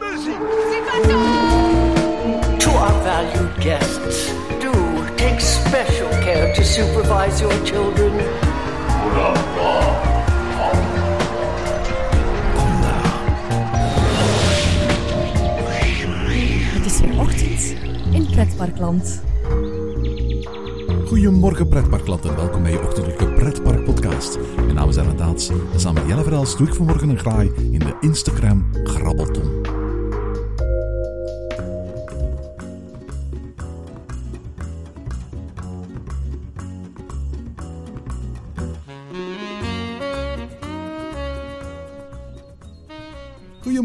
Muziek. To our valued guests, do take special care to supervise your children. Het is weer ochtend in Pretparkland. Goedemorgen pretparkland en welkom bij je ochtendelijke pretpark podcast. Mijn naam is Ellen Daats en samen met Jelle Verhels doe ik vanmorgen een graai in de Instagram Grabbelton.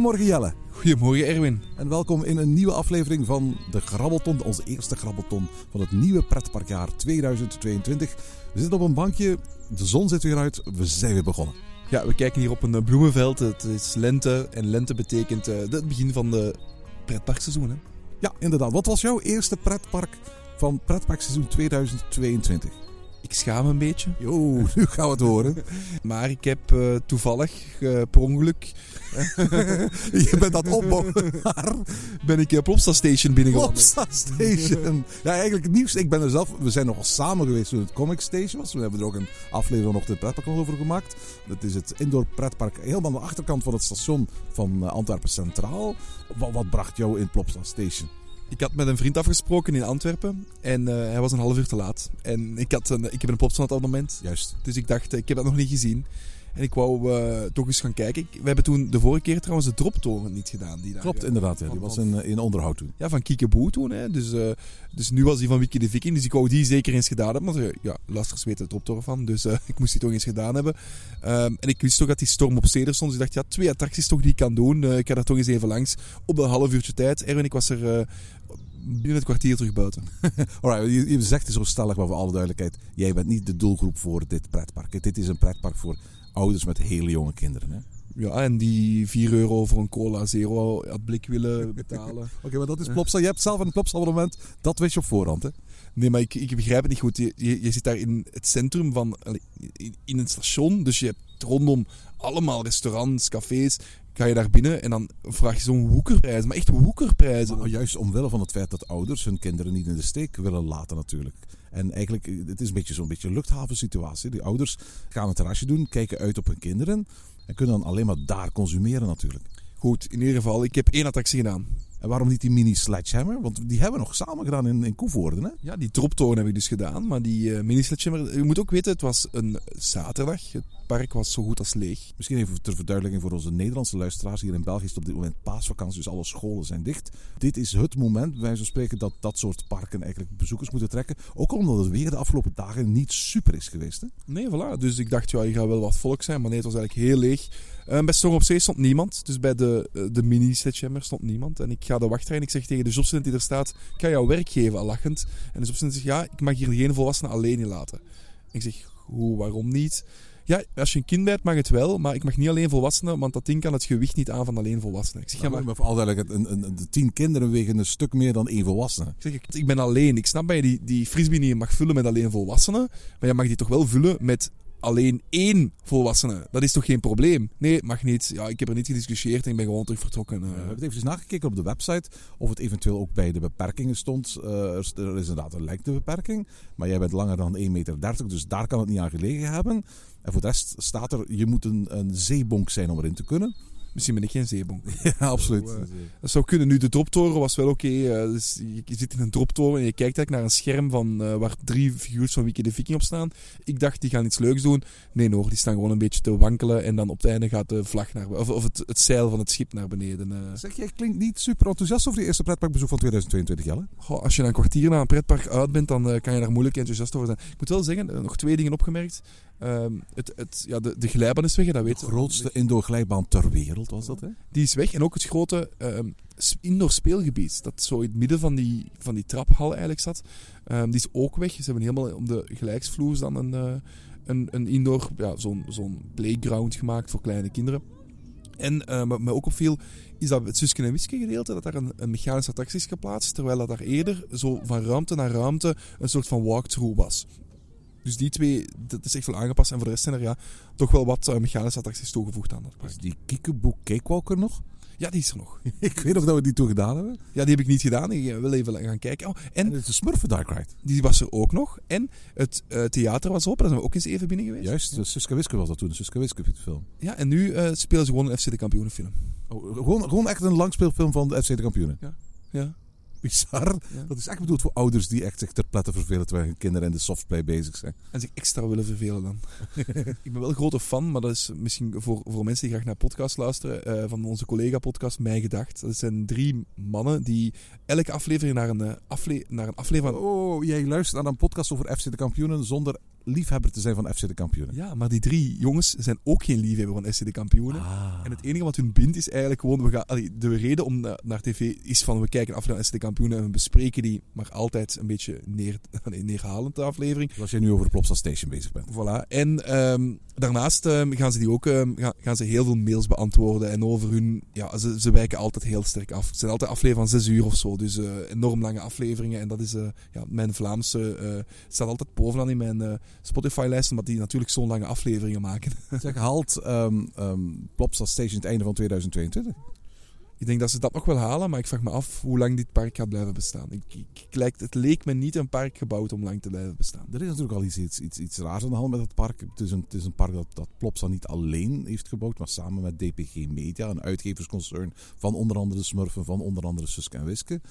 Goedemorgen Jelle Goedemorgen Erwin. en welkom in een nieuwe aflevering van de Grabbelton, onze eerste Grabbelton van het nieuwe pretparkjaar 2022. We zitten op een bankje, de zon zit weer uit, we zijn weer begonnen. Ja, we kijken hier op een eh, bloemenveld. Het is lente en lente betekent eh, het begin van de pretparkseizoen. Hè? Ja, inderdaad. Wat was jouw eerste pretpark van pretparkseizoen 2022? Ik schaam me een beetje, Jo, nu gaan we het horen. maar ik heb eh, toevallig, per ongeluk, Je bent dat op, maar ben ik op Plopsa Station binnengeland. Plopsa Station. Ja, eigenlijk het nieuws. Ik ben er zelf, we zijn nogal samen geweest toen het Comic Station was. We hebben er ook een aflevering nog de pretpark over gemaakt. Dat is het indoor pretpark helemaal aan de achterkant van het station van eh, Antwerpen Centraal. Wat, wat bracht jou in Plopsa Station? Ik had met een vriend afgesproken in Antwerpen en eh, hij was een half uur te laat. En ik, had een, ik heb een Plopsa abonnement, Juist. dus ik dacht, eh, ik heb dat nog niet gezien. En ik wou eh, toch eens gaan kijken. We hebben toen de vorige keer trouwens de droptoren niet gedaan. Die daar, Klopt, inderdaad. Ja. Die was in, eh, in onderhoud toen. Ja, van Kiekeboe toen. Hè. Dus, eh, dus nu was die van Wiki de Viking. Dus ik wou die zeker eens gedaan hebben. Want eh, ja, luisteraars weten er toch van. Dus ik moest die toch eens gedaan hebben. Ehm, en ik wist toch dat die storm op Steder stond. Dus ik dacht, ja, twee attracties toch die ik kan doen. Ik ga daar toch eens even langs. Op een half uurtje tijd. Erwin, ik was er binnen het kwartier terug buiten. Alright, je, je zegt het zo stellig, maar voor alle duidelijkheid. Jij bent niet de doelgroep voor dit pretpark. Dit is een pretpark voor ouders met hele jonge kinderen. Hè? Ja, en die 4 euro voor een cola zero blik willen betalen. Oké, maar dat is Plopsa. Je hebt zelf een Plopsa abonnement. Dat wist je op voorhand, hè? Nee, maar ik, ik begrijp het niet goed. Je, je, je zit daar in het centrum van... In, in het station. Dus je hebt rondom allemaal restaurants, cafés. Ga je daar binnen en dan vraag je zo'n woekerprijs. Maar echt woekerprijzen. Maar juist omwille van het feit dat ouders hun kinderen niet in de steek willen laten natuurlijk. En eigenlijk, het is een beetje zo'n beetje luchthavensituatie. Die ouders gaan een terrasje doen, kijken uit op hun kinderen. En kunnen dan alleen maar daar consumeren natuurlijk. Goed, in ieder geval, ik heb één attractie gedaan. En waarom niet die mini sledgehammer? Want die hebben we nog samen gedaan in, in Koevoorden, hè? Ja, die droptoren heb ik dus gedaan. Maar die eh mini sledgehammer... Je moet ook weten, het was een zaterdag. Het park was zo goed als leeg. Misschien even ter verduidelijking voor onze Nederlandse luisteraars. Hier in België is het op dit moment paasvakantie, dus alle scholen zijn dicht. Dit is het moment, wijze van spreken, dat dat soort parken eigenlijk bezoekers moeten trekken. Ook omdat het weer de afgelopen dagen niet super is geweest. Hè? Nee, voilà. Dus ik dacht, ja, hier gaat wel wat volk zijn. Maar nee, het was eigenlijk heel leeg. Eh, bij Storm op Zee stond niemand. Dus bij de, eh, de mini sledgehammer stond niemand. En ik ga de wachtrij en ik zeg tegen de jobstudent die er staat... Ik ga jou werk geven, al lachend. En de jobstudent zegt, ja, ik mag hier geen volwassenen alleen in laten. Ik zeg, hoe, waarom niet? Ja, als je een kind bent mag het wel, maar ik mag niet alleen volwassenen, want dat ding kan het gewicht niet aan van alleen volwassenen. Ik zeg, ja, maar, maar voor duidelijkheid, een, een, tien kinderen wegen een stuk meer dan één volwassene. ik, zeg, ik- ik ben alleen. Ik snap dat je die, die frisbee niet mag vullen met alleen volwassenen, maar je mag die toch wel vullen met alleen één volwassene. Dat is toch geen probleem? Nee, mag niet. Ja, ik heb er niet gediscussieerd en ik ben gewoon terug vertrokken. eh. We hebben even nagekeken op de website of het eventueel ook bij de beperkingen stond. Eh, er is- er is inderdaad een lengtebeperking, maar jij bent langer dan 1,30 meter, dus daar kan het niet aan gelegen hebben. En voor de rest staat er, je moet een, een zeebonk zijn om erin te kunnen. Misschien ben ik geen zeebonk. Ja, absoluut. Zo, eh, Dat zou kunnen. Nu, de droptoren was wel oké. eh, dus je, je zit in een droptoren en je kijkt eigenlijk naar een scherm van, eh, waar drie figuurs van Wiki de Viking op staan. Ik dacht, die gaan iets leuks doen. Nee hoor, die staan gewoon een beetje te wankelen. En dan op het einde gaat de vlag naar of, of het, het zeil van het schip naar beneden. eh. Zeg, jij klinkt niet super enthousiast over die eerste pretparkbezoek van 2022, Jelle. Goh, als je na een kwartier naar een pretpark uit bent, dan eh, kan je daar moeilijk enthousiast over zijn. Ik moet wel zeggen, eh, nog twee dingen opgemerkt. Ehm, het, het, ja, de, de glijbaan is weg, dat De weet je. grootste indoor glijbaan ter wereld was dat, hè? Die is weg. En ook het grote ehm, indoor speelgebied. Dat zo in het midden van die, van die traphal eigenlijk zat. Ehm, die is ook weg. Ze hebben helemaal om de gelijksvloers dan een, eh, een, een indoor, ja, zo'n zo'n playground gemaakt voor kleine kinderen. En eh, wat me ook opviel, is dat het Suske en Wiske gedeelte, dat daar een, een mechanische attractie is geplaatst, terwijl dat daar eerder zo van ruimte naar ruimte een soort van walkthrough was. Dus die twee, dat is echt wel aangepast. En voor de rest zijn er ja, toch wel wat eh, mechanische attracties toegevoegd aan dat park. Is die Kiekeboe Cakewalker nog? Ja, die is er nog. ik weet nog dat we die toen gedaan hebben. Ja, die heb ik niet gedaan. Ik wil even gaan kijken. Oh, En en het is de Smurfen Dark Ride. die was er ook nog. En het eh, theater was open. Daar zijn we ook eens even binnen geweest. Juist, de Suske Wiske was dat toen. De Suske Wiske film. Ja, en nu eh, spelen ze gewoon een FC de kampioenenfilm. Oh, gewoon, gewoon echt een langspeelfilm van de FC de kampioenen. Ja. Bizar. Ja. Dat is echt bedoeld voor ouders die echt zich ter plette vervelen terwijl hun kinderen in de softplay bezig zijn. En zich extra willen vervelen dan. ik ben wel een grote fan, maar dat is misschien voor, voor mensen die graag naar podcast luisteren, eh, van onze collega-podcast Mij Gedacht. Dat zijn drie mannen die elke aflevering naar een, eh, afle naar een aflevering... Oh, jij luistert naar een podcast over FC de kampioenen zonder liefhebber te zijn van FC de kampioenen. Ja, maar die drie jongens zijn ook geen liefhebber van FC de kampioenen. Ah. En het enige wat hun bindt is eigenlijk gewoon, we gaan, allee, de reden om na- naar tv is van we kijken af en FC de kampioenen en we bespreken die, maar altijd een beetje neer, allee, neerhalend de aflevering. Als jij nu over de Plopsa Station bezig bent. Voilà. En ehm, daarnaast ehm, gaan ze die ook ehm, gaan, gaan ze heel veel mails beantwoorden en over hun, ja, ze, ze wijken altijd heel sterk af. Het zijn altijd afleveringen van zes uur of zo, dus eh, enorm lange afleveringen. En dat is, eh, ja, mijn Vlaamse eh, staat altijd bovenaan in mijn eh, Spotify-lijst, omdat die natuurlijk zo'n lange afleveringen maken. Zeg, haalt ehm ehm, Plopsa Station het einde van 2022? Ik denk dat ze dat nog wel halen, maar ik vraag me af hoe lang dit park gaat blijven bestaan. Ik, ik, het leek me niet een park gebouwd om lang te blijven bestaan. Er is natuurlijk al iets, iets, iets, raars aan de hand met het park. Het is een, het is een park dat, dat Plopsa niet alleen heeft gebouwd, maar samen met DPG Media, een uitgeversconcern van onder andere de Smurfen, van onder andere Suske en Wiske.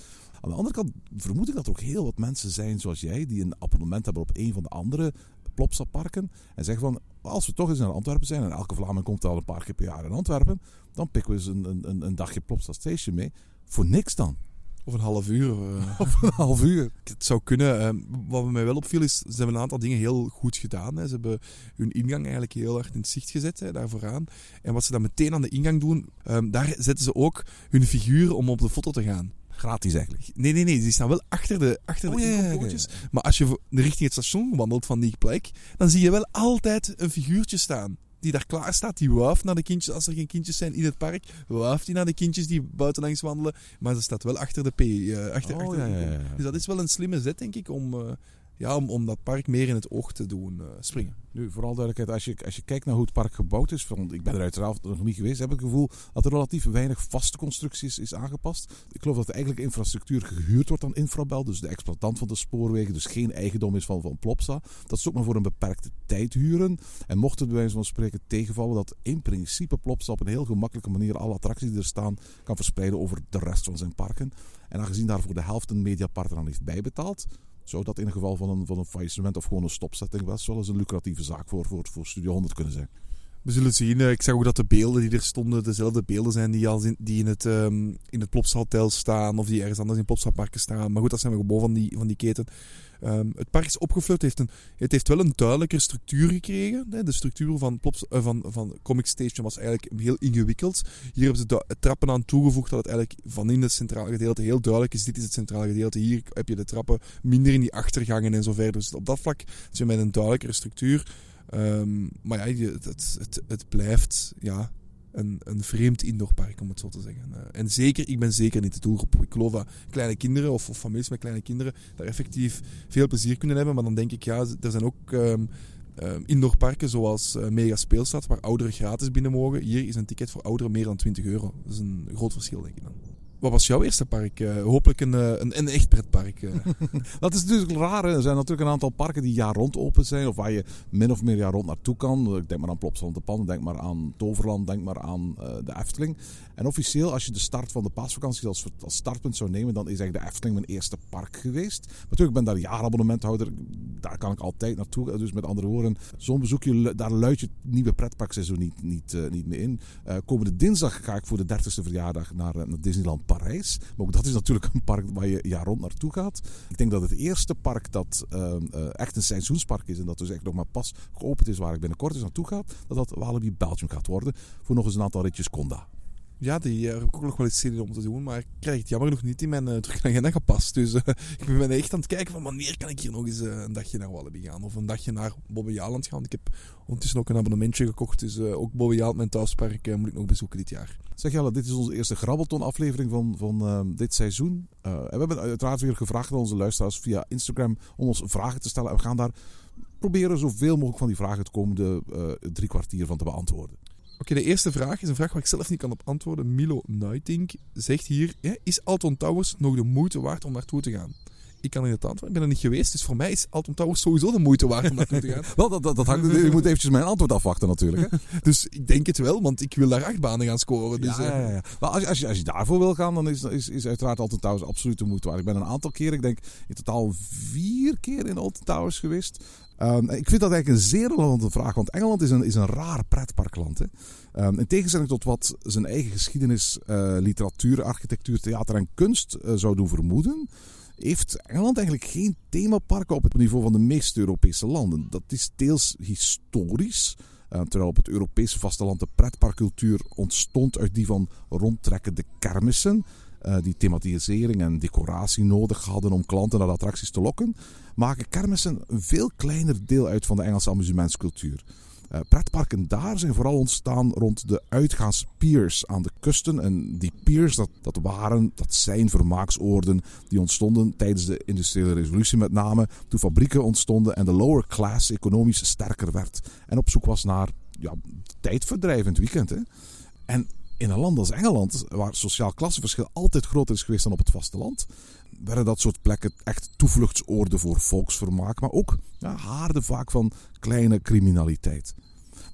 Aan de andere kant vermoed ik dat er ook heel wat mensen zijn zoals jij, die een abonnement hebben op een van de andere Plopsa-parken. En zeggen van, als we toch eens naar Antwerpen zijn, en elke Vlaming komt al een paar keer per jaar in Antwerpen, dan pikken we eens een, een- een, dagje Plopsa Station mee. Voor niks dan. Of een half uur. eh. Of een half uur. Het zou kunnen. ehm, wat mij wel opviel is, ze hebben een aantal dingen heel goed gedaan. Hè. Ze hebben hun ingang eigenlijk heel hard in het zicht gezet, hè, daar vooraan. En wat ze dan meteen aan de ingang doen, ehm, daar zetten ze ook hun figuren om op de foto te gaan. Gratis eigenlijk. Nee, nee, nee, die staan wel achter de, achter Oh, de ja, ja, ja. Maar als je richting het station wandelt van die plek, dan zie je wel altijd een figuurtje staan. Die daar klaar staat, die wuift naar de kindjes. Als er geen kindjes zijn in het park, wuift die naar de kindjes die buitenlangs wandelen. Maar ze staat wel achter de P. eh, achter, Oh, achter de. Dus dat is wel een slimme zet, denk ik, om, eh, ja, om, om dat park meer in het oog te doen eh, springen. Nu, vooral duidelijkheid, als je, als je kijkt naar hoe het park gebouwd is, van, ik ben er uiteraard nog niet geweest, heb ik het gevoel dat er relatief weinig vaste constructies is aangepast. Ik geloof dat de eigenlijke infrastructuur gehuurd wordt aan Infrabel, dus de exploitant van de spoorwegen, dus geen eigendom is van, van Plopsa. Dat ze ook maar voor een beperkte tijd huren. En mocht het bij van spreken tegenvallen, dat in principe Plopsa op een heel gemakkelijke manier alle attracties die er staan kan verspreiden over de rest van zijn parken. En aangezien daarvoor de helft een mediapartner aan heeft bijbetaald, zou dat in het geval van een, van een faillissement of gewoon een stopzetting best wel eens een lucratieve zaak voor, voor, voor Studio 100 kunnen zijn. We zullen zien. Eh, Ik zag ook dat de beelden die er stonden dezelfde beelden zijn die, al in, die in het, ehm in het Plopsa Hotel staan of die ergens anders in Plopsa Parken staan. Maar goed, dat zijn we gewoon van die, van die keten. Ehm, het park is opgevuld. Heeft, een, het heeft wel een duidelijker structuur gekregen. Hè. De structuur van, Plops, eh, van, van Comic Station was eigenlijk heel ingewikkeld. Hier hebben ze du- trappen aan toegevoegd dat het eigenlijk van in het centrale gedeelte heel duidelijk is. Dit is het centrale gedeelte. Hier heb je de trappen minder in die achtergangen en zo verder. Dus op dat vlak zijn we met een duidelijkere structuur. Ehm, maar ja, het, het, blijft ja, een, een vreemd indoorpark, om het zo te zeggen. Eh, en zeker, ik ben zeker niet de doelgroep. Ik geloof dat kleine kinderen of, of families met kleine kinderen daar effectief veel plezier kunnen hebben. Maar dan denk ik, ja, er zijn ook ehm ehm, indoorparken zoals eh, Mega Speelstad, waar ouderen gratis binnen mogen. Hier is een ticket voor ouderen meer dan 20 euro. Dat is een groot verschil, denk ik dan. Wat was jouw eerste park? Eh, hopelijk een, eh, een, een echt pretpark. eh. Dat is natuurlijk raar. Er zijn natuurlijk een aantal parken die jaar rond open zijn. Of waar je min of meer jaar rond naartoe kan. Ik denk maar aan Plopsaland de Pan. Denk maar aan Toverland. Denk maar aan de Efteling. En officieel, als je de start van de paasvakantie als, als startpunt zou nemen. Dan is eigenlijk de Efteling mijn eerste park geweest. Natuurlijk, ik ben daar jaarabonnementhouder. Daar kan ik altijd naartoe. Dus met andere woorden, zo'n bezoekje, daar luidt je het nieuwe pretparkseizoen niet, niet, niet meer in. Komende dinsdag ga ik voor de 30ste verjaardag naar, naar Disneyland Parijs. Maar ook dat is natuurlijk een park waar je jaar rond naartoe gaat. Ik denk dat het eerste park dat ehm, eh, echt een seizoenspark is en dat dus echt nog maar pas geopend is waar ik binnenkort eens naartoe ga, dat dat Walibi Belgium gaat worden voor nog eens een aantal ritjes Conda. Ja, die eh, heb ik ook nog wel eens zin in om te doen, maar ik krijg het jammer nog niet in mijn uh, terugagenda gepast. Dus uh, ik ben echt aan het kijken van wanneer kan ik hier nog eens een dagje naar Walibi gaan. Of een dagje naar Bobbejaanland gaan. Ik heb ondertussen ook een abonnementje gekocht, dus uh, ook Bobbejaanland, mijn thuispark, moet ik nog bezoeken dit jaar. Zeg Jelle, dit is onze eerste Grabbelton aflevering van, van dit seizoen. En we hebben uiteraard weer gevraagd aan onze luisteraars via Instagram om ons vragen te stellen. En we gaan daar proberen zoveel mogelijk van die vragen het komende drie kwartier van te beantwoorden. Oké, de eerste vraag is een vraag waar ik zelf niet kan op antwoorden. Milo Nuitink zegt hier: Is Alton Towers nog de moeite waard om naartoe te gaan? Ik kan in het antwoord, ik ben er niet geweest, dus voor mij is Alton Towers sowieso de moeite waard om naartoe te gaan. Wel, dat, dat, dat hangt, je moet eventjes mijn antwoord afwachten natuurlijk. Hè? Dus ik denk het wel, want ik wil daar acht banen gaan scoren. Dus, ja, eh, ja, ja, ja. Maar als, je- als, je, als je daarvoor wil gaan, dan is, is, is uiteraard Alton Towers absoluut de moeite waard. Ik ben een aantal keren, ik denk in totaal vier keer in Alton Towers geweest. Ehm, ik vind dat eigenlijk een zeer relevante vraag, want Engeland is een, is een raar pretparkland. Hè? Ehm, in tegenstelling tot wat zijn eigen geschiedenis, eh, literatuur, architectuur, theater en kunst eh, zou doen vermoeden, heeft Engeland eigenlijk geen themaparken op het niveau van de meeste Europese landen. Dat is deels historisch. eh, terwijl op het Europese vasteland de pretparkcultuur ontstond uit die van rondtrekkende kermissen. Eh, die thematisering en decoratie nodig hadden om klanten naar attracties te lokken. Maken kermissen een veel kleiner deel uit van de Engelse amusementscultuur. Eh, pretparken daar zijn vooral ontstaan rond de uitgaanspiers aan de kusten. En die piers, dat, dat waren, dat zijn vermaaksoorden die ontstonden tijdens de industriële revolutie met name. Toen fabrieken ontstonden en de lower class economisch sterker werd. En op zoek was naar ja, het weekend. Hè. En in een land als Engeland, waar sociaal klassenverschil altijd groter is geweest dan op het vasteland, werden dat soort plekken echt toevluchtsoorden voor volksvermaak, maar ook ja, haarden vaak van kleine criminaliteit.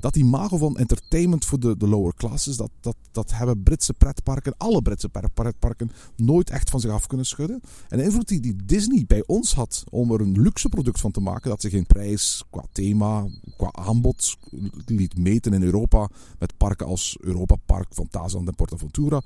Dat imago van entertainment voor de, de lower classes, dat, dat, dat hebben Britse pretparken, alle Britse pre- pretparken, nooit echt van zich af kunnen schudden. En de invloed die, die Disney bij ons had om er een luxe product van te maken, dat zich in prijs, qua thema, qua aanbod liet meten in Europa, met parken als Europa Park, Fantasyland en Portaventura,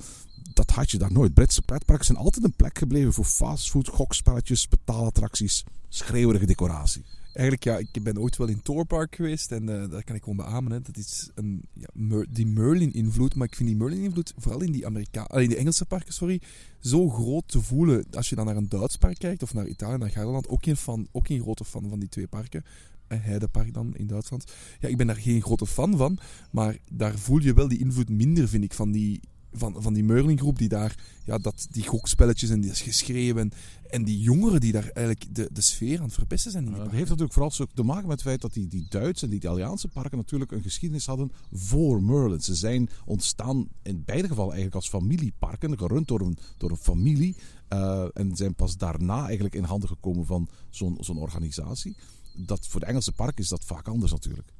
dat had je daar nooit. Britse pretparken zijn altijd een plek gebleven voor fastfood, gokspelletjes, betaalattracties, schreeuwerige decoratie. Eigenlijk, ja, ik ben ooit wel in Thor Park geweest en eh dat kan ik gewoon beamen. Dat is een, ja, die Merlin-invloed, maar ik vind die Merlin-invloed, vooral in die, Amerika ah, in die Engelse parken, sorry, zo groot te voelen. Als je dan naar een Duits park kijkt, of naar Italië, naar Gelderland, ook geen, fan, ook geen grote fan van die twee parken. Een Heidepark dan in Duitsland. Ja, ik ben daar geen grote fan van, maar daar voel je wel die invloed minder, vind ik, van die, van, van die Merlin-groep die daar, ja, dat, die gokspelletjes en die geschreeuw en, en die jongeren die daar eigenlijk de, de sfeer aan het verpesten zijn. In die Dat heeft natuurlijk vooral te maken met het feit dat die, die Duitse en die Italiaanse parken natuurlijk een geschiedenis hadden voor Merlin. Ze zijn ontstaan in beide gevallen eigenlijk als familieparken, gerund door een, door een familie. eh, en zijn pas daarna eigenlijk in handen gekomen van zo'n zo'n organisatie. Dat, voor de Engelse parken is dat vaak anders natuurlijk.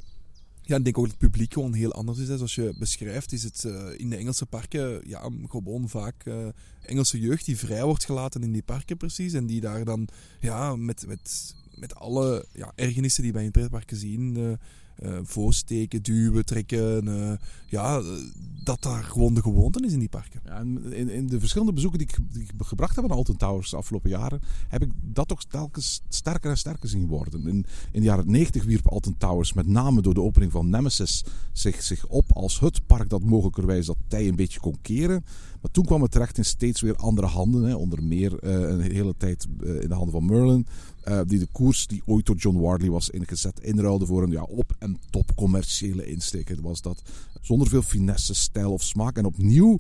Ja, ik denk ook dat het publiek gewoon heel anders is. Hè. Zoals je beschrijft, is het eh, in de Engelse parken ja, gewoon vaak eh, Engelse jeugd die vrij wordt gelaten in die parken precies. En die daar dan ja, met, met, met alle ja, ergernissen die wij in pretparken zien, eh, voorsteken, duwen, trekken, eh, ja, eh, dat daar gewoon de gewoonte is in die parken. Ja, in, in de verschillende bezoeken die ik, gebracht heb aan Alton Towers de afgelopen jaren, heb ik dat toch telkens sterker en sterker zien worden. In, in de jaren 90 wierp Alton Towers, met name door de opening van Nemesis, zich, zich op als het park dat mogelijkerwijs dat tij een beetje kon keren. Maar toen kwam het terecht in steeds weer andere handen. Hè. Onder meer eh, een hele tijd eh, in de handen van Merlin. Eh, die de koers die ooit door John Wardley was ingezet inruilde voor een ja, op- en top commerciële insteek. Het was dat zonder veel finesse, stijl of smaak. En opnieuw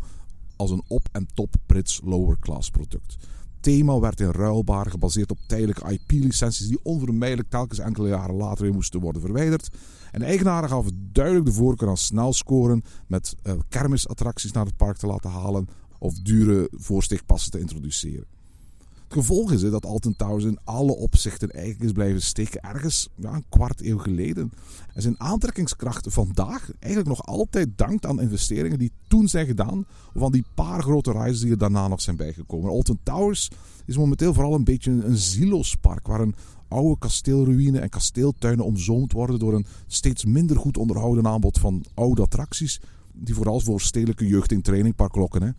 als een op- en top Brits lower class product. Thema werd inruilbaar, gebaseerd op tijdelijke IP-licenties die onvermijdelijk telkens enkele jaren later weer moesten worden verwijderd. En eigenaren gaven duidelijk de voorkeur aan snel scoren met eh, kermisattracties naar het park te laten halen of dure voorsteekpassen te introduceren. Het gevolg is dat Alton Towers in alle opzichten eigenlijk is blijven steken ergens ja, een kwart eeuw geleden. En zijn aantrekkingskracht vandaag eigenlijk nog altijd dankt aan investeringen die toen zijn gedaan. Of aan die paar grote rides die er daarna nog zijn bijgekomen. Alton Towers is momenteel vooral een beetje een, zieloospark waar een oude kasteelruïne en kasteeltuinen omzoomd worden door een steeds minder goed onderhouden aanbod van oude attracties. Die vooral voor stedelijke jeugd in training park lokken. Hè.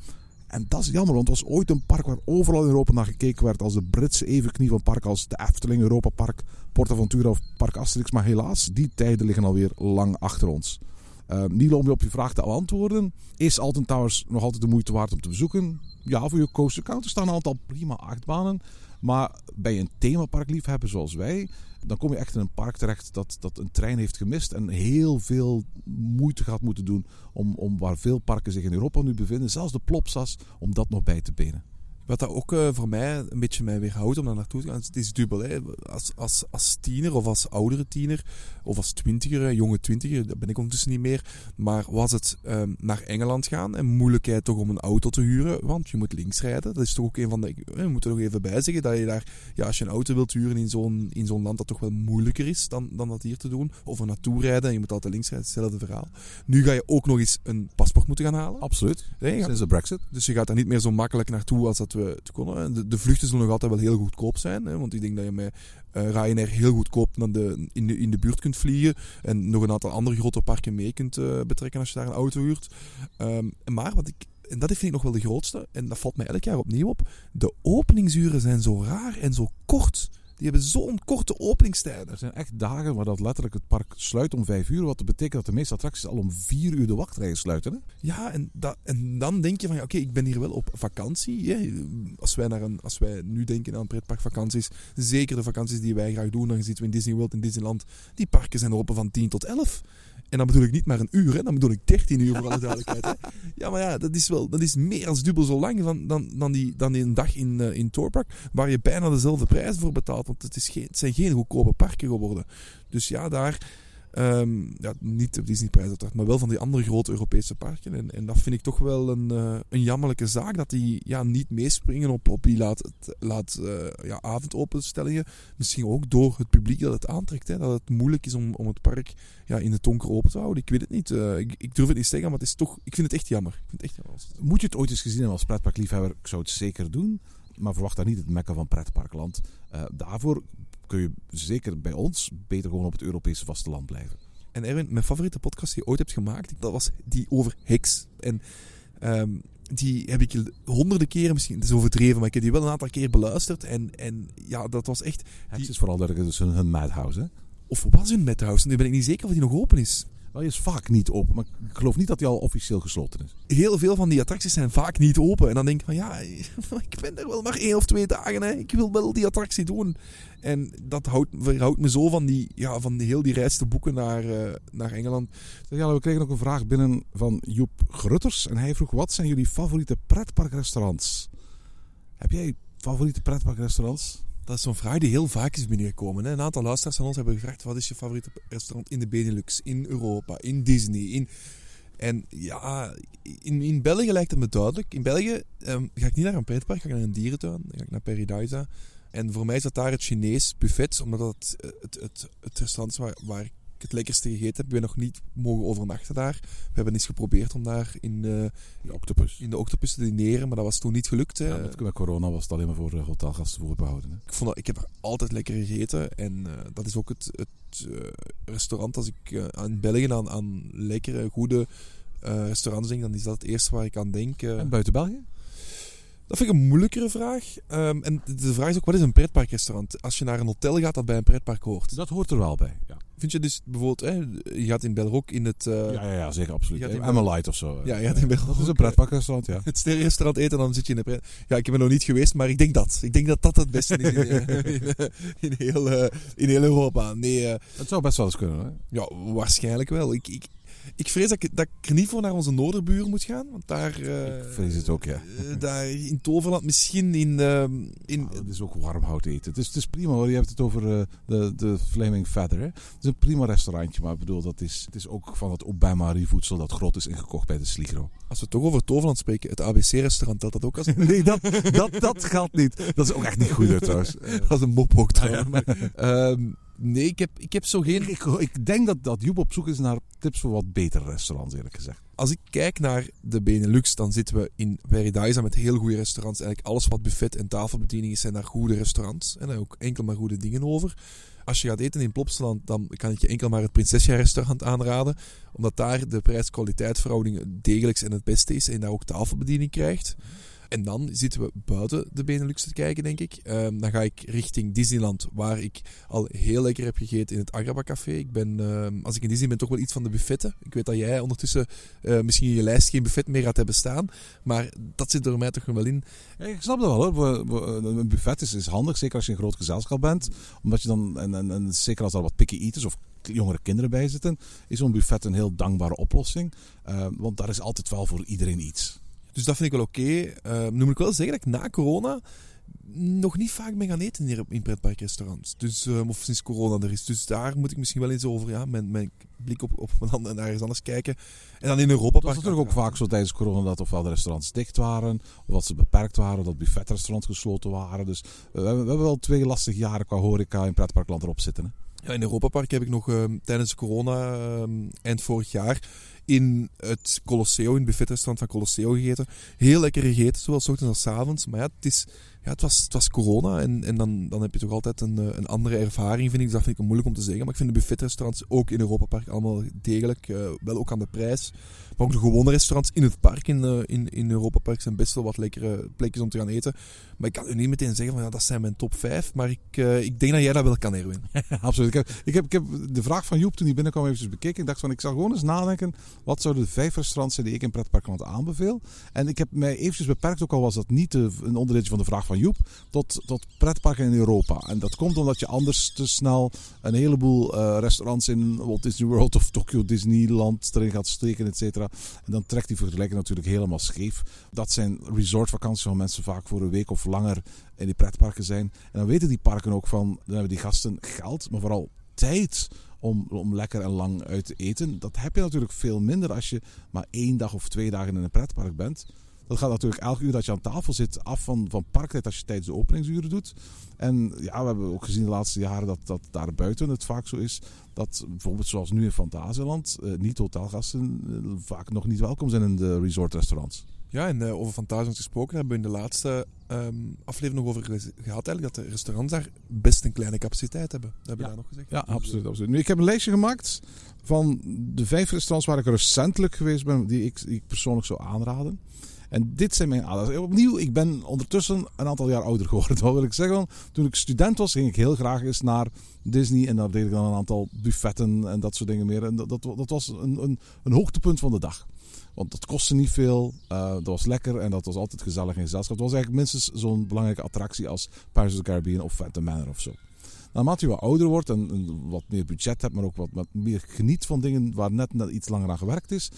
En dat is jammer, want het was ooit een park waar overal in Europa naar gekeken werd als de Britse evenknie van parken als de Efteling, Europa Park, PortAventura of Park Asterix. Maar helaas, die tijden liggen alweer lang achter ons. Uh, Nielo, om je op je vraag te antwoorden. Is Alton Towers nog altijd de moeite waard om te bezoeken? Ja, voor je coaster count. Er staan een aantal prima achtbanen. Maar je een themaparkliefhebber zoals wij, dan kom je echt in een park terecht dat, dat een trein heeft gemist en heel veel moeite gaat moeten doen om, om waar veel parken zich in Europa nu bevinden, zelfs de Plopsas, om dat nog bij te benen. Wat dat ook eh, voor mij een beetje mij weerhoudt om daar naartoe te gaan, het is dubbel. Hè. Als, als, als tiener of als oudere tiener, of als twintiger, jonge twintiger, dat ben ik ondertussen niet meer. Maar was het ehm, naar Engeland gaan en moeilijkheid toch om een auto te huren, want je moet links rijden. Dat is toch ook een van de. We moeten er nog even bij zeggen dat je daar, ja, als je een auto wilt huren in zo'n, in zo'n land, dat toch wel moeilijker is dan, dan dat hier te doen. Of er naartoe rijden en je moet altijd links rijden, hetzelfde verhaal. Nu ga je ook nog eens een paspoort moeten gaan halen. Absoluut. Nee, Sinds de Brexit. dus je gaat daar niet meer zo makkelijk naartoe als dat we te konden. En De, de vluchten zullen nog altijd wel heel goedkoop zijn. Hè, want ik denk dat je met eh Ryanair heel goedkoop naar de, in, de, in de buurt kunt vliegen. En nog een aantal andere grote parken mee kunt eh, betrekken als je daar een auto huurt. Ehm, maar wat ik, en dat vind ik nog wel de grootste, en dat valt mij elk jaar opnieuw op. De openingsuren zijn zo raar en zo kort. Die hebben zo'n korte openingstijden. Er zijn echt dagen waar dat letterlijk het park sluit om vijf uur. Wat betekent dat de meeste attracties al om vier uur de wachtrijen sluiten. Hè? Ja, en, dat, en dan denk je van, ja, oké, ik ben hier wel op vakantie. Hè. Als, wij naar een, als wij nu denken aan pretparkvakanties, zeker de vakanties die wij graag doen, dan zitten we in Disney World, in Disneyland. Die parken zijn open van 10 tot 11. En dan bedoel ik niet maar een uur, hè. dan bedoel ik 13 uur voor alle duidelijkheid. Hè. Ja, maar ja, dat is, wel, dat is meer dan dubbel zo lang van, dan, dan, die, dan die een dag in, eh, in Tourpark, waar je bijna dezelfde prijs voor betaalt. Want het, is geen, het zijn geen goedkope parken geworden. Dus ja, daar... Ehm, ja, niet de Disneyprijs uiteraard, maar wel van die andere grote Europese parken. En, en dat vind ik toch wel een, eh, een jammerlijke zaak, dat die ja, niet meespringen op, op die laat, laat, eh, ja, avondopenstellingen. Misschien ook door het publiek dat het aantrekt. Hè, dat het moeilijk is om, om het park ja, in de donker open te houden. Ik weet het niet. Eh, ik, ik durf het niet zeggen, maar het is toch, ik vind het echt jammer. Ik vind het echt jammer. Moet je het ooit eens gezien hebben als pretparkliefhebber? Ik zou het zeker doen. Maar verwacht daar niet het mekka van pretparkland. Daarvoor kun je zeker bij ons beter gewoon op het Europese vasteland blijven. En Erwin, mijn favoriete podcast die je ooit hebt gemaakt, dat was die over Heks. En ehm, die heb ik honderden keren, misschien, het is overdreven, maar ik heb die wel een aantal keer beluisterd. En, en ja, dat was echt... Die- is vooral dat dus hun, hun madhouse. Hè? Of was hun Madhouse? Nu ben ik niet zeker of die nog open is. Wel, is vaak niet open, maar ik geloof niet dat die al officieel gesloten is. Heel veel van die attracties zijn vaak niet open. En dan denk ik van ja, ik ben er wel maar één of twee dagen. Hè. Ik wil wel die attractie doen. En dat houdt, me zo van, die, ja, van die, heel die reis te boeken naar, eh, naar Engeland. Jelle, we kregen ook een vraag binnen van Joep Grutters. En hij vroeg, wat zijn jullie favoriete pretparkrestaurants? Heb jij favoriete pretparkrestaurants? Dat is zo'n vraag die heel vaak is binnengekomen. Hè. Een aantal luisteraars van ons hebben gevraagd: wat is je favoriete restaurant in de Benelux, in Europa, in Disney? In... En ja, in, in België lijkt het me duidelijk. In België ehm, ga ik niet naar een pretpark, ga ik naar een dierentuin, ga ik naar Paradisa. En voor mij is dat daar het Chinees buffet, omdat dat het, het, het, het restaurant is waar, waar ik het lekkerste gegeten heb. Ik ben nog niet mogen overnachten daar. We hebben eens geprobeerd om daar in, eh, De octopus. in de octopus te dineren, maar dat was toen niet gelukt. Ja, met, met corona was het alleen maar voor eh, hotelgasten voorbehouden. Hè? Ik, vond dat, ik heb er altijd lekker gegeten. En eh, dat is ook het, het eh, restaurant. Als ik eh, aan België aan, aan lekkere, goede eh, restaurants denk, dan is dat het eerste waar ik aan denk. eh. En buiten België? dat vind ik een moeilijkere vraag. Ehm, en de- de vraag is ook, wat is een pretparkrestaurant? Als je naar een hotel gaat dat bij een pretpark hoort. Dat hoort er wel bij. Ja, Vind je dus bijvoorbeeld, hè, je gaat in België ook in het... eh, ja, ja, ja zeker, absoluut. je gaat in Emma Light of zo. Ja, je gaat in België Dat is een eh, pretparkrestaurant, ja. het sterrenrestaurant eten, dan zit je in een pret. Ja, ik heb er nog niet geweest, maar ik denk dat. Ik denk dat dat het beste is in, eh, in, eh, in heel, eh, in heel Europa. Nee, eh, Het zou best wel eens kunnen. Hè? Ja, waarschijnlijk wel. Ik, ik, ik vrees dat ik, dat ik er niet voor naar onze noorderburen moet gaan. Want daar... eh, Ik vrees het ook, ja. eh, daar in Toverland, misschien in... ehm, in Ah, het is ook warm hout eten. Het is, het is prima hoor. Je hebt het over eh, de, de Flaming Feather. Hè? Het is een prima restaurantje, maar ik bedoel, dat is, het is ook van het Obama voedsel dat groot is ingekocht bij de Sligro. als we toch over Toverland spreken, het ABC-restaurant telt dat ook als, Nee, dat, dat, dat geldt niet. Dat is ook echt niet goed hè, trouwens. Eh, als een mop ook Ah, trouwens. Maar, nee, ik heb, ik heb zo geen... ik, ik denk dat, dat Joep op zoek is naar tips voor wat betere restaurants, eerlijk gezegd. Als ik kijk naar de Benelux, dan zitten we in Paradise met heel goede restaurants. Eigenlijk alles wat buffet en tafelbediening is, zijn daar goede restaurants. En daar ook enkel maar goede dingen over. Als je gaat eten in Plopsaland, dan kan ik je enkel maar het Prinsesja restaurant aanraden. Omdat daar de prijs-kwaliteit verhouding het degelijkst en het beste is. En daar ook tafelbediening krijgt. En dan zitten we buiten de Benelux te kijken, denk ik. Ehm, dan ga ik richting Disneyland, waar ik al heel lekker heb gegeten in het Agrabah Café. Ik ben, ehm, als ik in Disney ben, toch wel iets van de buffetten. Ik weet dat jij ondertussen eh, misschien in je lijst geen buffet meer gaat hebben staan. Maar dat zit er mij toch wel in. Ik snap dat wel hoor. We- Een buffet is, is handig, zeker als je een groot gezelschap bent. Omdat je dan, en, en, zeker als er wat picky eaters of jongere kinderen bij zitten, is zo'n buffet een heel dankbare oplossing. Eh, want daar is altijd wel voor iedereen iets. Dus dat vind ik wel oké. Eh, nu moet ik wel zeggen dat ik na corona nog niet vaak ben gaan eten hier in pretparkrestaurants. Dus, eh, of sinds corona er is. Dus daar moet ik misschien wel eens over ja, mijn, mijn blik op, op en ergens anders kijken. En dan in Europa was natuurlijk ook vaak zo tijdens corona dat ofwel de restaurants dicht waren, of dat ze beperkt waren, dat buffetrestaurants gesloten waren. Dus eh, we, hebben, we hebben wel twee lastige jaren qua horeca in pretparkland erop zitten. Hè? Ja, in Europa Park heb ik nog uh, tijdens corona, uh, eind vorig jaar, in het Colosseo, in het buffetrestaurant van Colosseo gegeten. Heel lekker gegeten, zowel s ochtends als s avonds. Maar ja, het, is, ja, het, was, het was corona en, en dan, dan heb je toch altijd een, een andere ervaring, vind ik. Dus dat vind ik moeilijk om te zeggen. Maar ik vind de buffetrestaurants ook in Europa Park allemaal degelijk. Uh, wel ook aan de prijs. Maar ook de gewone restaurants in het park, in, uh, in, in Europa Park, zijn best wel wat lekkere plekjes om te gaan eten. Maar ik kan u niet meteen zeggen van ja, dat zijn mijn top 5. Maar ik, ik denk dat jij dat wel kan, Erwin. Absoluut. Ik heb, ik, heb, ik heb de vraag van Joep toen hij binnenkwam even bekeken. Ik dacht van ik zal gewoon eens nadenken. Wat zouden de vijf restaurants zijn die ik in pretparkland aanbeveel? En ik heb mij eventjes beperkt, ook al was dat niet een onderdeeltje van de vraag van Joep, tot, tot pretparken in Europa. En dat komt omdat je anders te snel een heleboel uh, restaurants in Walt Disney World of Tokyo Disneyland erin gaat steken, et cetera. En dan trekt die vergelijking natuurlijk helemaal scheef. Dat zijn resortvakanties waar mensen vaak voor een week of langer in die pretparken zijn. En dan weten die parken ook van, dan hebben die gasten geld, maar vooral tijd om, om lekker en lang uit te eten. Dat heb je natuurlijk veel minder als je maar één dag of twee dagen in een pretpark bent. Dat gaat natuurlijk elk uur dat je aan tafel zit af van, van parktijd als je tijdens de openingsuren doet. En ja, we hebben ook gezien de laatste jaren dat, dat daar buiten het vaak zo is. Dat bijvoorbeeld zoals nu in Fantasieland, eh, niet-hotelgasten eh, vaak nog niet welkom zijn in de resortrestaurants. Ja, en uh, over Fantasieland gesproken hebben we in de laatste um, aflevering nog over gehad eigenlijk dat de restaurants daar best een kleine capaciteit hebben. Dat hebben we ja. daar nog gezegd. Ja, absoluut, absoluut. Nu, ik heb een lijstje gemaakt van de vijf restaurants waar ik recentelijk geweest ben, die ik, die ik persoonlijk zou aanraden. En dit zijn mijn aders. Opnieuw, ik ben ondertussen een aantal jaar ouder geworden. Wat wil ik zeggen? Toen ik student was, ging ik heel graag eens naar Disney. En daar deed ik dan een aantal buffetten en dat soort dingen meer. En dat, dat, dat was een, een, een hoogtepunt van de dag. Want dat kostte niet veel, uh, dat was lekker en dat was altijd gezellig in gezelschap. Het was eigenlijk minstens zo'n belangrijke attractie als Pirates of the Caribbean of Phantom Manor of zo. Naarmate je wat ouder wordt en, wat meer budget hebt, maar ook wat, wat meer geniet van dingen waar net, net iets langer aan gewerkt is,